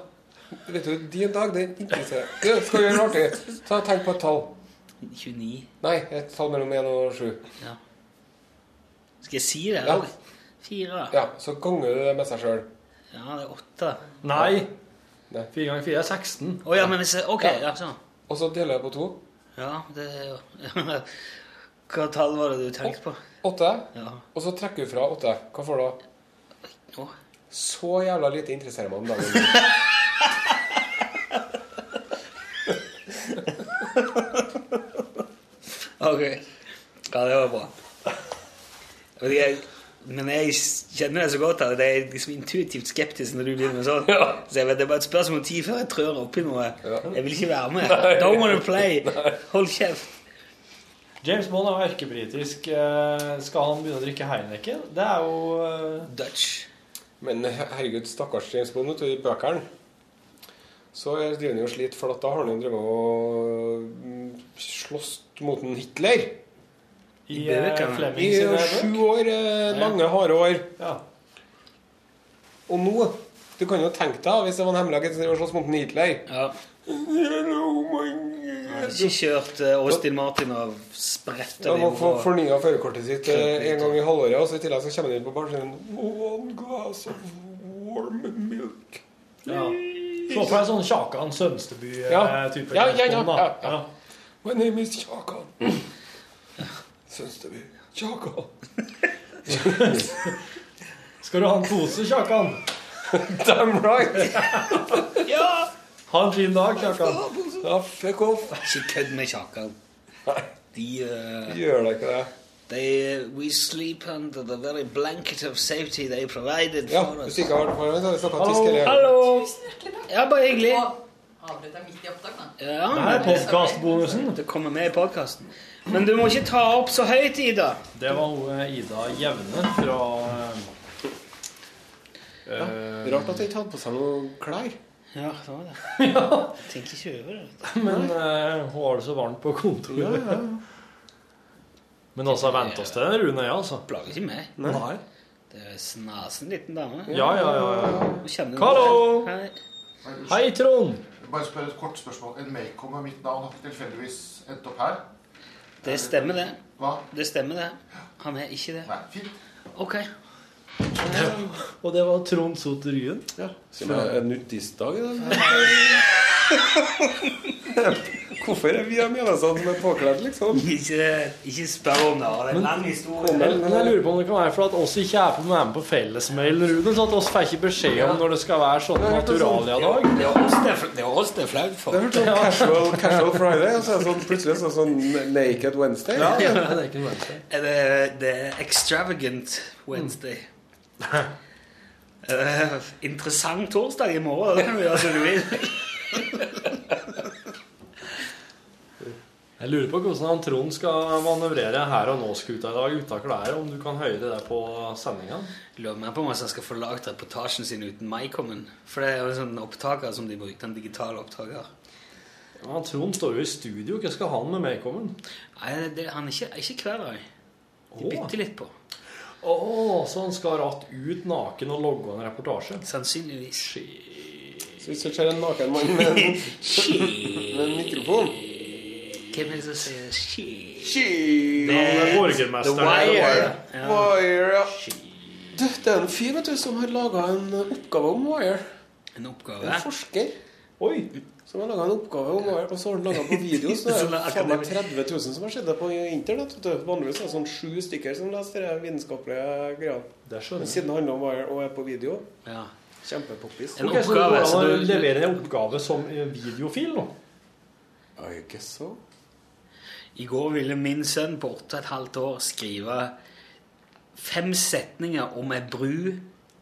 [SPEAKER 2] Vet du, din dag, det interesserer Du, skal gjøre noe artig. Ta Tenk på et tall.
[SPEAKER 1] 29.
[SPEAKER 2] Nei, et tall mellom 1 og 7.
[SPEAKER 1] Ja. Skal jeg si det?
[SPEAKER 2] Ja.
[SPEAKER 1] Fire.
[SPEAKER 2] Ja, så ganger du det med seg sjøl.
[SPEAKER 1] Ja, det er åtte.
[SPEAKER 7] Nei.
[SPEAKER 2] Nei.
[SPEAKER 7] Fire ganger fire er 16.
[SPEAKER 1] Å ja, men hvis jeg Ok,
[SPEAKER 2] Ja.
[SPEAKER 1] ja, sånn.
[SPEAKER 2] Og så deler jeg på to.
[SPEAKER 1] Ja, det er jo Hva tall var det du tenkte på?
[SPEAKER 2] Åtte.
[SPEAKER 1] Ja.
[SPEAKER 2] Og så trekker du fra åtte. Hva får du da?
[SPEAKER 1] Å.
[SPEAKER 2] Så jævla lite interesserer meg om dagen.
[SPEAKER 1] Ok. Ja, det var bra. ikke, jeg, men jeg kjenner det så godt at jeg er liksom intuitivt skeptisk når du begynner med sånn. Så jeg vet, Det er bare et spørsmål om tid før jeg trør oppi noe. Jeg vil ikke være med. Don't wanna play. Hold kjeft.
[SPEAKER 7] James Bond er jo erkebritisk. Eh, Skal han begynne å drikke Heineken? Det er jo eh,
[SPEAKER 1] Dutch.
[SPEAKER 2] Men herregud, stakkars James Bond vet du, i bøkene. Så driver han jo og sliter, for at da har han jo drevet og mm, slåss mot en Hitler.
[SPEAKER 7] I
[SPEAKER 1] det
[SPEAKER 7] eh. Flemming
[SPEAKER 2] I
[SPEAKER 7] sine
[SPEAKER 2] sju år. mange Lange, harde år.
[SPEAKER 7] Ja.
[SPEAKER 2] Og nå Du kan jo tenke deg hvis det var en hemmelighet som sloss mot Hitler.
[SPEAKER 1] Ja. Ikke kjørt eh, Austin Martin og spretter
[SPEAKER 2] Ja,
[SPEAKER 1] dem
[SPEAKER 2] må få
[SPEAKER 1] over-
[SPEAKER 2] fornya førerkortet sitt eh, en gang i halvåret, og så i tillegg så kommer han inn på barsiden One glass of warm milk.
[SPEAKER 7] Ja. Se for deg sånn Kjakan Sønsteby-type.
[SPEAKER 2] Ja. Ja, ja, ja, ja. My name is Kjakan. Sønsteby. Kjakan.
[SPEAKER 7] Skal du ha en pose, Kjakan?
[SPEAKER 2] Damn right!
[SPEAKER 1] Ja!
[SPEAKER 7] Ha en fin dag, Kjakan.
[SPEAKER 2] Ja, fuck off.
[SPEAKER 1] Ikke kødd med Kjakan. De uh,
[SPEAKER 2] Gjør da ikke det.
[SPEAKER 1] They, we sleep under the very blanket of safety they provided
[SPEAKER 2] Ja,
[SPEAKER 1] for us.
[SPEAKER 2] hvis ikke har det på det, så har vi snakket tysk hele
[SPEAKER 1] Hallo! Ja, bare hyggelig.
[SPEAKER 8] Avbryter jeg midt i opptak, da?
[SPEAKER 1] Ja,
[SPEAKER 7] Det er podkastbonusen.
[SPEAKER 1] Det kommer med i podkasten. Men du må ikke ta opp så høyt, Ida.
[SPEAKER 7] Det var hun eh, Ida Jevne fra eh, eh,
[SPEAKER 2] Rart at jeg ikke hadde på seg noen klær.
[SPEAKER 1] Ja, det var det.
[SPEAKER 7] Ja,
[SPEAKER 1] Tenker ikke over det.
[SPEAKER 7] men uh, hun har det så varmt på kontoret.
[SPEAKER 2] Ja, ja.
[SPEAKER 7] Men altså, vent oss til den Rune, ja, altså.
[SPEAKER 1] Plager ikke meg.
[SPEAKER 7] Nei.
[SPEAKER 1] Det er snasen liten dame.
[SPEAKER 7] Ja, ja, ja. ja. Hallo!
[SPEAKER 1] Hei.
[SPEAKER 7] Hei, Trond.
[SPEAKER 9] Bare spør et kort spørsmål. En Maycom med mitt navn har ikke tilfeldigvis endt opp her?
[SPEAKER 1] Det stemmer, det.
[SPEAKER 9] Hva?
[SPEAKER 1] Det stemmer, det. Han er ikke det.
[SPEAKER 9] Nei, fint.
[SPEAKER 1] OK.
[SPEAKER 7] Og det var Trond Soter Ryen.
[SPEAKER 2] Ja, Som er en nudistdag i dag. Hvorfor er vi av menneskene som er påkledd, liksom?
[SPEAKER 1] Ikke, ikke spør om det. Det er en lang historie.
[SPEAKER 7] Men, men jeg lurer på om det kan være for at oss ikke er på med med på fellesmailen, Rune, så at oss får ikke beskjed om når det skal være sånn Naturalia-dag.
[SPEAKER 1] Det er oss det er er er flaut for.
[SPEAKER 2] Det er sånn casual, casual Friday, og så er det sånn, plutselig så er sånn Naked Wednesday.
[SPEAKER 7] Ja, det er ikke noe Wednesday.
[SPEAKER 1] Er det, det er extravagant Wednesday. Eh, interessant torsdag i morgen. Det kan du gjøre som du vil.
[SPEAKER 7] Jeg lurer på hvordan han Trond skal manøvrere her og nå-skuta i dag uten klær, om du kan høre det der på sendinga.
[SPEAKER 1] Lurer meg på om jeg skal få lagd reportasjen sin uten Mycomen. For det er jo en sånn opptaker som de brukte, en digital opptaker.
[SPEAKER 7] Ja, Trond står jo i studio, hva skal han med Maycomen?
[SPEAKER 1] Nei, det, han er ikke, er ikke hver dag. De bytter litt på.
[SPEAKER 7] Å, så han skal ratt ut naken og logge en reportasje?
[SPEAKER 1] Sannsynligvis.
[SPEAKER 2] Så hvis du ser en naken mann med en mikrofon
[SPEAKER 1] Hvem er det som sier She?
[SPEAKER 2] She
[SPEAKER 1] Det
[SPEAKER 7] er er
[SPEAKER 1] The. Wire. Ja.
[SPEAKER 2] Wire, ja. Du, det er en fyr vet du, som har laga en oppgave om Wire.
[SPEAKER 1] En oppgave.
[SPEAKER 2] En forsker
[SPEAKER 7] Oi!
[SPEAKER 2] som har laga en oppgave om Wire, og så har han laga på video. Så det er faen meg 30 000 som har sett det på internett. Vet du. Vanligvis er det sånn sju stykker som leser de vitenskapelige greiene.
[SPEAKER 7] Det
[SPEAKER 2] Men
[SPEAKER 7] skjønner jeg.
[SPEAKER 2] siden det handler om Wire og er på video,
[SPEAKER 1] Ja.
[SPEAKER 2] kjempepoppis.
[SPEAKER 1] En
[SPEAKER 7] Ok,
[SPEAKER 1] oppgave,
[SPEAKER 7] går
[SPEAKER 1] så du-
[SPEAKER 7] leverer en oppgave som eh, videofil nå?
[SPEAKER 2] I guess so.
[SPEAKER 1] I går ville min sønn på åtte og et halvt år skrive fem setninger om ei bru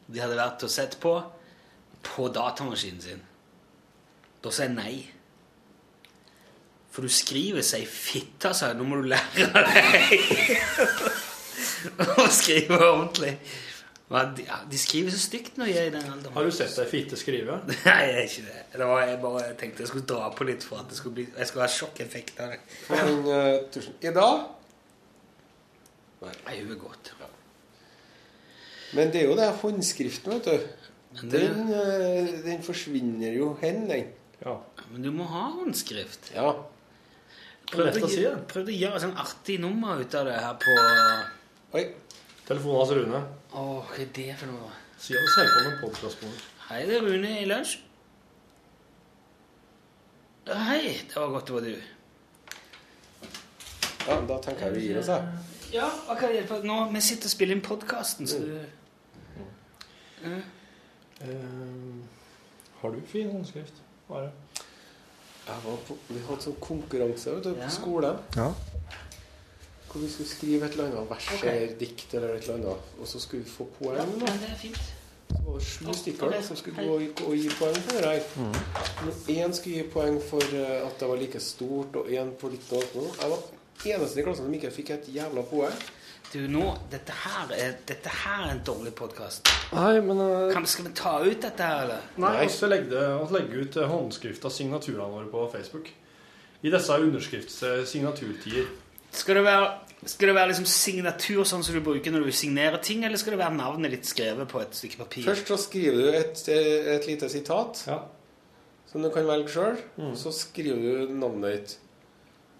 [SPEAKER 1] de hadde vært og sett på, på datamaskinen sin. Da sa jeg nei. For du skriver seg fitte, sa jeg. Nå må du lære deg å skrive ordentlig. Men de, ja, de skriver så stygt når jeg er i den alderen.
[SPEAKER 7] Har du sett ei fitte skrive?
[SPEAKER 1] Nei, jeg er ikke det. det var, jeg bare tenkte jeg skulle dra på litt for at det skulle bli, jeg skulle ha sjokkeffekt av det.
[SPEAKER 2] Den eh. I dag
[SPEAKER 1] Nei, hun er godt.
[SPEAKER 2] Men det er jo det håndskriften, vet du.
[SPEAKER 1] Men det-
[SPEAKER 2] Den, uh, den forsvinner jo hen, den.
[SPEAKER 7] Ja.
[SPEAKER 1] Men du må ha håndskrift.
[SPEAKER 2] Ja.
[SPEAKER 7] Prøvde, å si, det.
[SPEAKER 1] prøvde å gjøre et sånn artig nummer ut av det her på
[SPEAKER 2] Oi.
[SPEAKER 7] Telefonen hans Rune.
[SPEAKER 1] Å, hva er det for noe?
[SPEAKER 7] Si at du ser på med podkastbonus.
[SPEAKER 1] Hei, det er Rune i lunsj. Hei, det var godt det var du.
[SPEAKER 2] Ja, da tenker jeg vi gir oss, jeg.
[SPEAKER 1] Ja, hva kan jeg hjelpe? Nå, Vi sitter og spiller inn podkasten, så du
[SPEAKER 7] Eh, har du fin håndskrift? Bare.
[SPEAKER 2] Jeg var på, vi hadde sånn konkurranse vet du, på
[SPEAKER 1] Ja.
[SPEAKER 2] skolen.
[SPEAKER 7] Ja.
[SPEAKER 2] Hvor vi skulle skrive et eller annet vers
[SPEAKER 1] okay.
[SPEAKER 2] eller dikt eller et eller annet. Og så skulle vi få poeng. Ja,
[SPEAKER 1] ja, det er fint.
[SPEAKER 2] Så var det sju stykker da, som skulle gå og, gå og gi poeng for det her. Én skulle gi poeng for eh, at det var like stort, og én for litt noe. noe. Jeg var eneste i klassen som ikke fikk et jævla poeng.
[SPEAKER 1] Du, nå Dette her er, dette her er en dårlig podkast.
[SPEAKER 7] Uh, eh,
[SPEAKER 1] Skal vi ta ut dette her, eller?
[SPEAKER 7] Nei, vi skal legge, legge ut eh, håndskrift av signaturene våre på Facebook. I disse underskriftssignaturtider.
[SPEAKER 1] Skal det være, skal det være liksom signatur sånn som du bruker når du signerer ting, eller skal det være navnet ditt skrevet på et stykke papir?
[SPEAKER 2] Først så skriver du et, eh, et lite sitat
[SPEAKER 7] Ja.
[SPEAKER 2] som du kan velge sjøl.
[SPEAKER 7] Mm.
[SPEAKER 2] Så skriver du navnet ditt.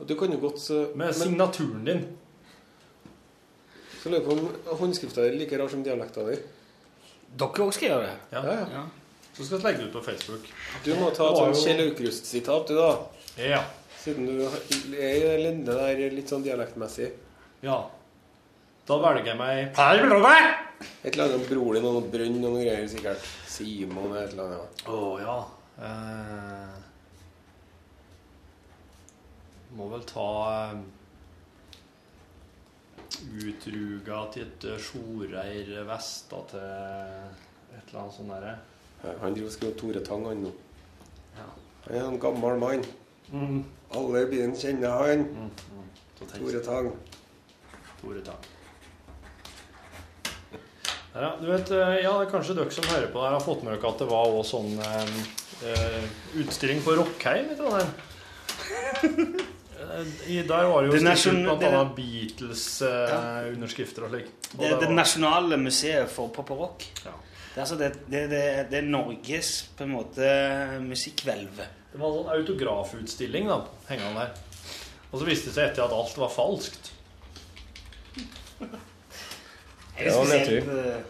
[SPEAKER 2] Og du kan jo godt så,
[SPEAKER 7] Med signaturen din.
[SPEAKER 2] så lurer jeg på om håndskrifta er like rar som dialekta di.
[SPEAKER 1] Dere òg skriver det?
[SPEAKER 7] Ja.
[SPEAKER 2] Ja, ja.
[SPEAKER 1] Ja.
[SPEAKER 7] Så skal vi legge det ut på Facebook.
[SPEAKER 2] Du må ta et
[SPEAKER 7] jo-
[SPEAKER 2] Kjell Aukrust-sitat, du, da.
[SPEAKER 7] Ja.
[SPEAKER 2] Siden du er i det lende der litt sånn dialektmessig.
[SPEAKER 7] Ja. Da velger jeg meg
[SPEAKER 2] Et eller annet om broren din og noe brønn og noe greier, sikkert. Simon eller et eller annet.
[SPEAKER 7] Å ja. Eh, må vel ta eh, Utruga til et eh, Sjoreir Vesta til et eller annet sånt derre.
[SPEAKER 2] Han driver og skriver Tore Tang, han nå.
[SPEAKER 7] Ja.
[SPEAKER 2] Han er en gammel mann.
[SPEAKER 7] Mm.
[SPEAKER 2] Alle i byen kjenner han. Mm, mm.
[SPEAKER 7] Tore Tang. Ja, du vet, eh, ja, det er kanskje dere som hører på der har fått med dere at det var også sånn eh, eh, utstilling på Rockheim i Trondheim. Eh, der var det jo stilt bl.a. Beatles-underskrifter og slik. Og
[SPEAKER 1] Det,
[SPEAKER 7] det
[SPEAKER 1] det
[SPEAKER 7] var-
[SPEAKER 1] nasjonale museet for pop og rock.
[SPEAKER 7] Ja.
[SPEAKER 1] Det er, altså det, det, det, det er Norges på en måte musikkhvelv.
[SPEAKER 7] Det var en sånn autografutstilling da, hengende der. Og så viste det seg etter at alt var falskt.
[SPEAKER 1] Det var
[SPEAKER 2] nedtur.
[SPEAKER 1] eh,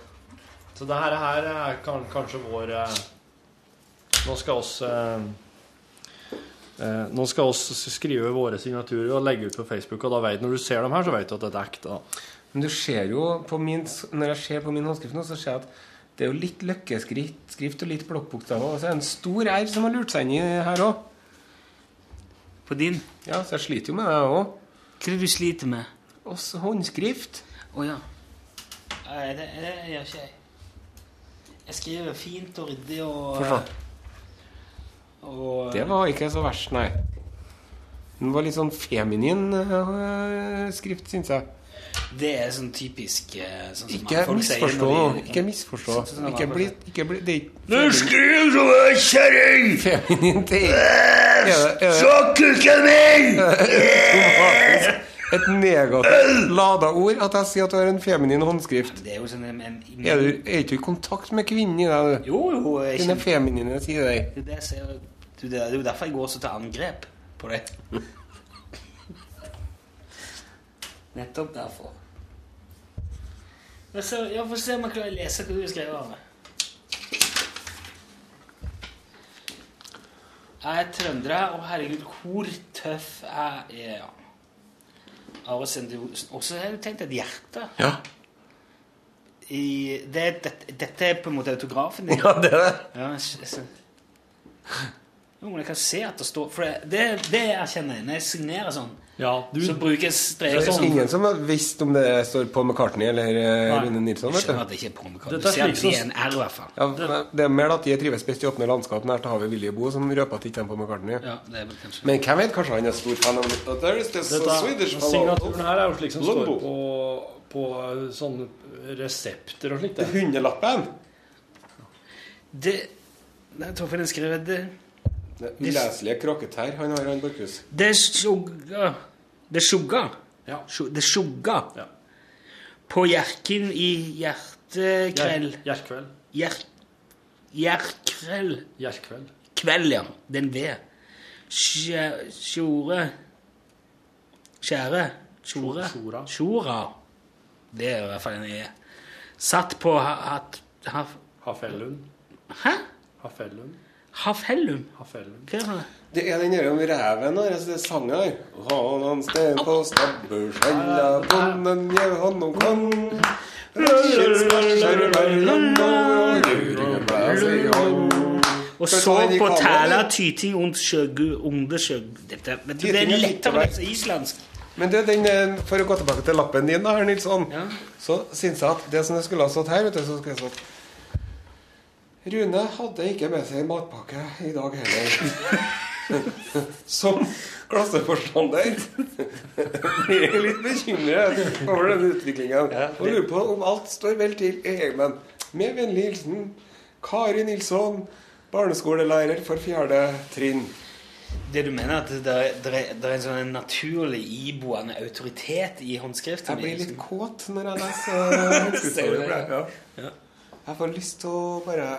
[SPEAKER 7] Så det her, her er kan, kanskje vår eh, Nå skal oss eh, eh, Nå skal oss skrive våre signaturer og legge ut på Facebook, og da vet, når du ser dem her, så vet du at det er ekte.
[SPEAKER 2] Men du ser jo på min, Når jeg ser på min håndskrift nå, så ser jeg at det er jo litt løkkeskrift skrift og litt blokkbokstaver. Og så er det en stor R som har lurt seg inn i her òg.
[SPEAKER 1] På din?
[SPEAKER 2] Ja, så jeg sliter jo med det òg.
[SPEAKER 1] Hva er det du sliter med?
[SPEAKER 2] Også håndskrift.
[SPEAKER 1] Å ja. Nei, det, det gjør ikke jeg. Jeg skriver fint og ryddig og
[SPEAKER 2] se.
[SPEAKER 1] og
[SPEAKER 2] Det var ikke så verst, nei. Den var litt sånn feminin uh, skrift, syns jeg.
[SPEAKER 1] Det er sånn typisk eh, sånn som
[SPEAKER 2] Ikke misforstå
[SPEAKER 1] de-
[SPEAKER 2] Ikke misforstå.
[SPEAKER 1] Sånn
[SPEAKER 2] Ikke
[SPEAKER 1] det
[SPEAKER 2] bli, ikke bli Det er ikke
[SPEAKER 1] Du skriver som ei kjerring!
[SPEAKER 2] Feminin ting.
[SPEAKER 1] Så kukken min!
[SPEAKER 2] et negativt lada ord at jeg sier at du har en feminin håndskrift?
[SPEAKER 1] Det er jo sånn en, en,
[SPEAKER 2] Er du er ikke i kontakt med kvinnen i deg, du?
[SPEAKER 1] Jo, jo. Jeg
[SPEAKER 2] Dine feminine sider.
[SPEAKER 1] Det det ser- du, det er jo derfor jeg går så til angrep på det. Nettopp derfor. Jeg får se om jeg klarer å lese hva du har skrevet. meg. Jeg er trønder, og herregud, hvor tøff jeg er. Ja. Are så har jeg tenkt et hjerte.
[SPEAKER 2] Ja.
[SPEAKER 1] I, det, det, dette er på en måte autografen din.
[SPEAKER 2] ja, det er det.
[SPEAKER 1] Ja, jeg s- jeg ser- Jo, men jeg kan se at det står For det, det, det erkjenner jeg. Når jeg signerer sånn,
[SPEAKER 7] Ja, du,
[SPEAKER 1] så bruk en strek.
[SPEAKER 2] Det er
[SPEAKER 1] sånn.
[SPEAKER 2] ingen som har visst om det står Paul McCartney eller eh,
[SPEAKER 7] Nei.
[SPEAKER 2] Rune Nilsson.
[SPEAKER 1] Jeg
[SPEAKER 2] vet du.
[SPEAKER 1] at det ikke er på
[SPEAKER 7] McCartney
[SPEAKER 1] Du
[SPEAKER 7] er
[SPEAKER 1] ser at det er en R, i hvert fall.
[SPEAKER 2] Ja, det er mer at de trives best i åpne landskap nær til havet Viljebo, som røper at ikke er Paul McCartney.
[SPEAKER 1] Ja, det er vel kanskje
[SPEAKER 2] Men hvem vet, kanskje han er stor fan av
[SPEAKER 7] dette, signaturen her er jo slik som står på, på eh, sånne resepter og slikt.
[SPEAKER 2] Hundelappen.
[SPEAKER 1] Det Nei, Torfinn har skrevet det.
[SPEAKER 2] Det uleselige kråketær han har, han Borchhus.
[SPEAKER 1] Det sjugga Det sjugga.
[SPEAKER 7] Ja.
[SPEAKER 1] Det sjugga.
[SPEAKER 7] Ja.
[SPEAKER 1] På Hjerkinn i hjertekrell.
[SPEAKER 7] Hjerkveld.
[SPEAKER 1] Hjer, Hjerkrell.
[SPEAKER 7] Gjerkveld.
[SPEAKER 1] Kveld, ja. Det er en V. Sjore Tjore Skjære? Tjore?
[SPEAKER 7] Sjora.
[SPEAKER 1] Det er i hvert fall en E. Satt på ha- hatt... ha-
[SPEAKER 7] Hafellund.
[SPEAKER 1] Hæ?
[SPEAKER 7] Hafellund.
[SPEAKER 1] Hafellum?
[SPEAKER 7] Hafellund.
[SPEAKER 1] Hva er det?
[SPEAKER 2] Det er den der om reven her, altså det er sangen her. Han han sted på stabbursella, bonden gjev han om kan.
[SPEAKER 1] Og så på tæla tyting und sjøgu under skjøgg... Dette, vet du, det er
[SPEAKER 2] litt av
[SPEAKER 1] lettere å lese islandsk.
[SPEAKER 2] Men du, den, eh, for å gå tilbake til lappen din, da, Nilsson,
[SPEAKER 1] Ja.
[SPEAKER 2] så syns jeg at det som det skulle ha stått her, vet du, så skulle jeg stått Rune hadde ikke med seg matpakke i dag heller. Som klasseforstander blir jeg litt bekymret over denne utviklingen. Og lurer på om alt står vel til i heimen. Med vennlig hilsen Kari Nilsson, barneskolelærer for fjerde trinn.
[SPEAKER 1] Det du mener at det er, det er, en sånn naturlig iboende autoritet i håndskriften?
[SPEAKER 2] Jeg blir litt
[SPEAKER 1] liksom.
[SPEAKER 2] kåt når jeg leser
[SPEAKER 1] Ser
[SPEAKER 2] håndskriften. Jeg får lyst til å bare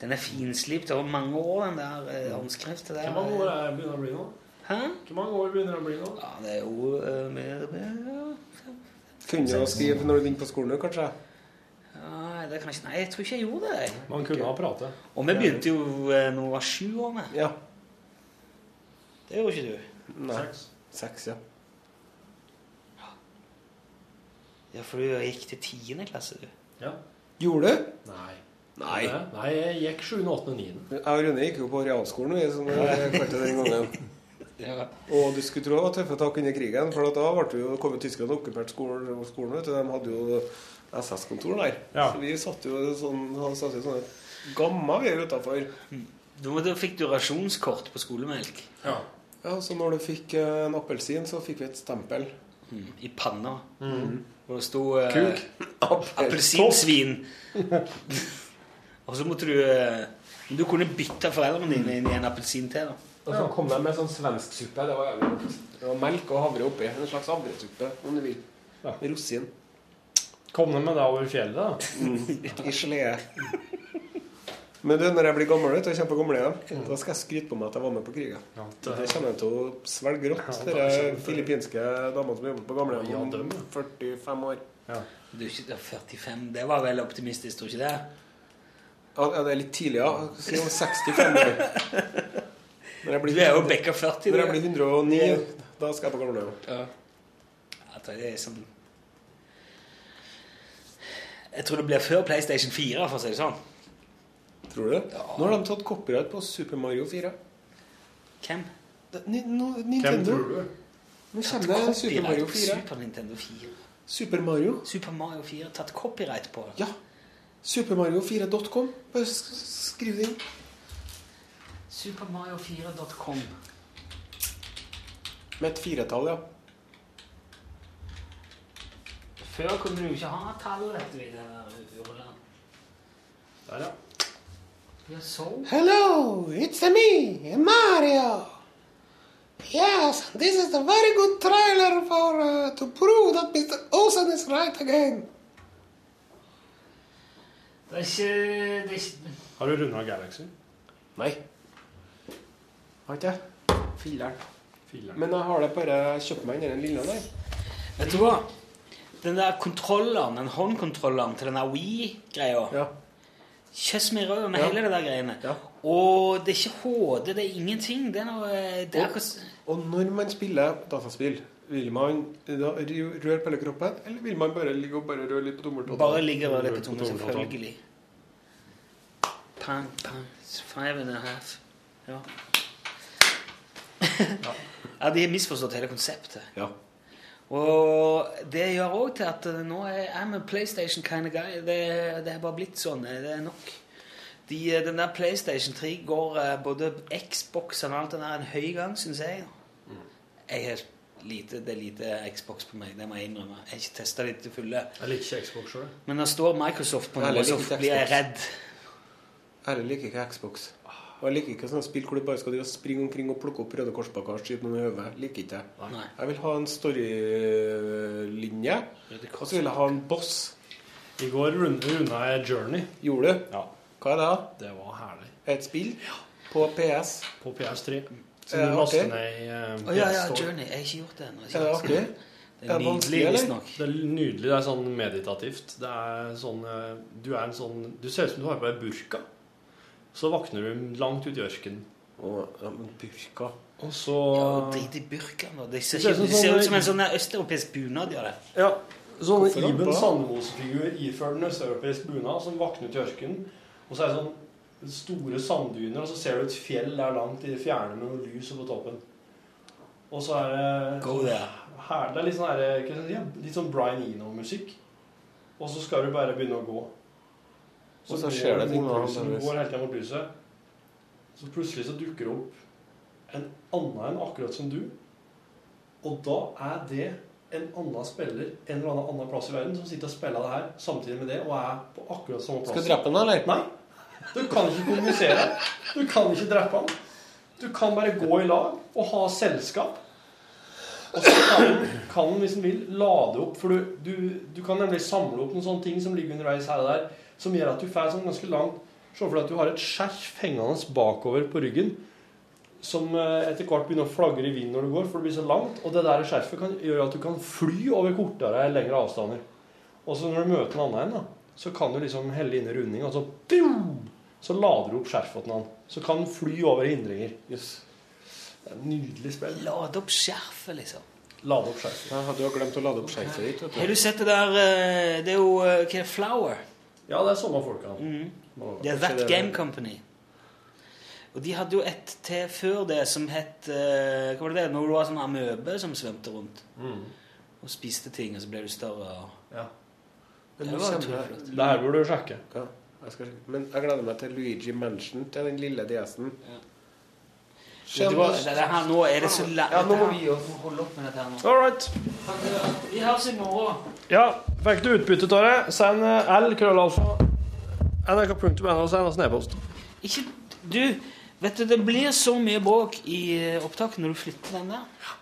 [SPEAKER 1] Den er finslipt over mange år, den der eh, håndskriften der.
[SPEAKER 7] Hvor mange år er begynner å bli nå?
[SPEAKER 1] Hæ?
[SPEAKER 7] Hvor mange år begynner det å bli nå?
[SPEAKER 1] Ja, det er jo uh, mer,
[SPEAKER 2] kunne å skrive når du begynte på skolen, kanskje.
[SPEAKER 1] ja, det er kanskje Nei, jeg tror ikke jeg gjorde det. jeg.
[SPEAKER 7] Man kunne ha pratet.
[SPEAKER 1] Og vi begynte jo når vi var sju år med.
[SPEAKER 2] Ja.
[SPEAKER 1] Det gjorde ikke du.
[SPEAKER 2] Nei.
[SPEAKER 7] Seks.
[SPEAKER 2] Seks, ja.
[SPEAKER 1] Ja, for du gikk til tiende klasse, du.
[SPEAKER 7] Ja.
[SPEAKER 2] Gjorde du?
[SPEAKER 7] Nei.
[SPEAKER 2] Nei.
[SPEAKER 7] Nei, jeg gikk 7., 8., 9.
[SPEAKER 2] Jeg og Rune gikk jo på realskolen, vi, som jeg kalte den gangen.
[SPEAKER 1] Ja.
[SPEAKER 2] Og du skulle tro det var tøffe tak under krigen, for da ble jo, kom jo tyskerne og okkuperte skolen, skolen. vet du. De hadde jo SS-kontor der.
[SPEAKER 7] Ja.
[SPEAKER 2] Så vi satt jo sånn, satt jo sånne gamma vi utafor.
[SPEAKER 1] Da, da fikk du rasjonskort på skolemelk.
[SPEAKER 7] Ja.
[SPEAKER 2] Ja, Så når du fikk eh, en appelsin, så fikk vi et stempel.
[SPEAKER 1] Mm, I panna. Hvor det sto eh,
[SPEAKER 2] Kuk.
[SPEAKER 1] appelsinsvin. og så måtte du eh, Du kunne bytte foreldrene dine inn i en appelsin til. da.
[SPEAKER 2] Og så kom de med sånn svensk suppe. Det var jævlig godt. Det var melk og havre oppi. En slags havresuppe, om du vil.
[SPEAKER 7] Ja.
[SPEAKER 2] Med rosin.
[SPEAKER 7] Kom de med det over fjellet, da?
[SPEAKER 2] I gelé. Men du, når jeg blir gammel vet du, og kommer på gamlehjem, da skal jeg skryte på meg at jeg var med på krigen.
[SPEAKER 7] Ja,
[SPEAKER 2] Det kommer jeg til å svelge rått.
[SPEAKER 7] Ja, det kjempe-
[SPEAKER 2] filippinske damene som jobber på gamlehjem
[SPEAKER 7] Ja,
[SPEAKER 2] om
[SPEAKER 7] ja.
[SPEAKER 2] 45 år.
[SPEAKER 7] Ja.
[SPEAKER 1] Du er ikke det er 45. Det var vel optimistisk, tror ikke det?
[SPEAKER 2] Ja, ja, det er litt tidlig, ja. Si om 65 år. Når jeg
[SPEAKER 1] Du er jo bekka 40.
[SPEAKER 2] når jeg blir 109, da skal jeg på gamlehjem.
[SPEAKER 1] Jeg tror det er sånn Jeg tror det blir før PlayStation 4, for å si det sånn.
[SPEAKER 2] Tror du det? Nå har de tatt copyright på Super Mario 4.
[SPEAKER 1] Hvem?
[SPEAKER 2] Det- Ni, no,
[SPEAKER 7] Hvem
[SPEAKER 2] Nintendo.
[SPEAKER 7] tror du?
[SPEAKER 2] Nå kommer det Super Mario 4.
[SPEAKER 1] Super Nintendo 4.
[SPEAKER 2] Super Mario?
[SPEAKER 1] Super Mario 4 tatt copyright på.
[SPEAKER 2] Ja. Supermario4.com. Bare sk- skriv det inn.
[SPEAKER 1] Supermario4.com.
[SPEAKER 2] Med et firetall, ja.
[SPEAKER 1] Før kunne du ikke ha tall, vet du, i det der urland.
[SPEAKER 7] Der, ja.
[SPEAKER 1] Så.
[SPEAKER 2] Hello, it's me, Mario. Yes, this is a very good trailer for uh, to prove that Mr. Olsen is right again.
[SPEAKER 1] Det er ikke, det er ikke
[SPEAKER 7] Har du runda Galaxy?
[SPEAKER 2] Nei. Har ikke jeg?
[SPEAKER 7] Filler'n.
[SPEAKER 2] Men jeg har det bare kjøpt meg den lille der.
[SPEAKER 1] Vet du hva? Den der kontrolleren, den håndkontrolleren til den der Wii-greia
[SPEAKER 2] Ja.
[SPEAKER 1] Kjøss meg i røret med
[SPEAKER 2] Ja.
[SPEAKER 1] hele det der greiene.
[SPEAKER 2] Ja.
[SPEAKER 1] Og det er ikke HD, det er ingenting. Det er noe det er
[SPEAKER 2] Og-
[SPEAKER 1] akkurat
[SPEAKER 2] Og når man spiller dataspill, vil man da røre på hele kroppen, eller vil man bare ligge og bare røre litt på tommeltotten?
[SPEAKER 1] Bare ligge og litt på
[SPEAKER 7] tommeltotten.
[SPEAKER 1] selvfølgelig. Pang, pang, five and a half. Ja. ja, de har misforstått hele konseptet.
[SPEAKER 2] Ja.
[SPEAKER 1] Og det gjør òg til at nå er I'm a PlayStation kind of guy. Det, det er bare blitt sånn. Det er nok. De, den der PlayStation 3 går eh, både Xbox og alt det der en høy gang, syns jeg. Jeg har lite, det er lite Xbox på meg, det må jeg innrømme. Jeg har ikke testa det til fulle.
[SPEAKER 7] Jeg liker ikke Xbox sjøl.
[SPEAKER 1] Men det står Microsoft på noe, så blir jeg
[SPEAKER 2] Xbox.
[SPEAKER 1] redd.
[SPEAKER 2] Jeg liker ikke Xbox. Og jeg liker ikke sånne spill hvor du bare skal springe omkring og plukke opp Røde og skyte noen i. Liker ikke det.
[SPEAKER 1] Nei.
[SPEAKER 2] Jeg vil ha en storylinje, og så vil jeg ha en boss.
[SPEAKER 7] I går runda unna jeg Journey.
[SPEAKER 2] Gjorde du?
[SPEAKER 7] Ja,
[SPEAKER 2] Hva er det? da?
[SPEAKER 7] det var herlig.
[SPEAKER 2] Et spill Ja. på PS?
[SPEAKER 7] På PS3.
[SPEAKER 2] Det
[SPEAKER 7] du laster ned i eh,
[SPEAKER 1] Å ja, ja, Journey. Jeg har ikke gjort det ennå.
[SPEAKER 2] Er det artig?
[SPEAKER 1] Det
[SPEAKER 2] Er
[SPEAKER 1] nydelig, visstnok.
[SPEAKER 7] Det er nydelig. Det er sånn meditativt. Det er sånn eh, Du er en sånn Du ser ut som du har på deg burka. Så våkner du langt ute i ørkenen.
[SPEAKER 2] Ja, men burka
[SPEAKER 7] Og så
[SPEAKER 1] Ja, Drit i burka nå. Det ser,
[SPEAKER 7] ut som sånn-
[SPEAKER 1] som en sånn østeuropeisk bunad. gjør det.
[SPEAKER 7] Ja, sånn? Iben? Sandmos-figur iført en østeuropeisk bunad som våkner ut i ørkenen. Og så er det sånn store sanddyner, og så ser du et fjell der langt i det fjerne med noe lys på toppen. Og så er det
[SPEAKER 1] Go there.
[SPEAKER 7] her, Det er litt sånn, her, litt sånn Brian Eno-musikk. Og så skal du bare begynne å gå.
[SPEAKER 2] Og så skjer det ting med.
[SPEAKER 7] Du går hele tiden mot lyset. Så plutselig så dukker det opp en annen enn akkurat som du. Og da er det en annen spiller en eller annen annen plass i verden som sitter og spiller det her samtidig med det, og er på akkurat samme plass.
[SPEAKER 2] Skal du drepe den, eller?
[SPEAKER 7] Nei. Du kan ikke kommunisere. Du kan ikke drepe han. Du kan bare gå i lag og ha selskap. Og så kan, kan hvis han vil, lade opp. For du, du, du kan nemlig samle opp noen sånne ting som ligger underveis her og der, som gjør at du får sånn ganske langt Se for deg at du har et skjerf hengende bakover på ryggen som eh, etter hvert begynner å flagre i vinden når du går, for det blir så langt. Og det der skjerfet kan gjøre at du kan fly over kortere eller lengre avstander. Og så når du møter en annen en, da, så kan du liksom helle inn i runding, og så boom, så lader du opp skjerfet til en. Så kan den fly over hindringer.
[SPEAKER 2] Yes.
[SPEAKER 7] Det er et nydelig spill.
[SPEAKER 1] Lade opp skjerfet, liksom.
[SPEAKER 7] Lade opp skjerfet.
[SPEAKER 2] Ja, du har glemt å lade opp skjerfet ditt. vet
[SPEAKER 1] Har du sett det der eh, Det er jo eh, Hva er det? Flower?
[SPEAKER 7] Ja, det er samme folka.
[SPEAKER 1] Mhm. Det er That Game Company. Og de hadde jo et til før det som het eh, Hva var det det? Når du var sånn amøbe som svømte rundt
[SPEAKER 7] Mm.
[SPEAKER 1] og spiste ting, og så ble du større. og-
[SPEAKER 7] Ja.
[SPEAKER 2] Men
[SPEAKER 1] Det var
[SPEAKER 2] det-
[SPEAKER 7] Det her burde du sjekke.
[SPEAKER 2] Ja. Jeg skal, men jeg gleder meg til Luigi Mansion til den lille DS-en.
[SPEAKER 1] Vet du hva, det, det her, nå er det så lett.
[SPEAKER 2] Ja, nå må vi
[SPEAKER 1] holde opp med dette her nå.
[SPEAKER 7] All right.
[SPEAKER 1] Vi høres i morgen.
[SPEAKER 7] Ja, fikk du utbytte av det, send eh, L, krøllalfa, nrk.no, send oss en e-post.
[SPEAKER 1] Ikke Du, vet du, det blir så mye bråk i eh, opptaket når du flytter den der.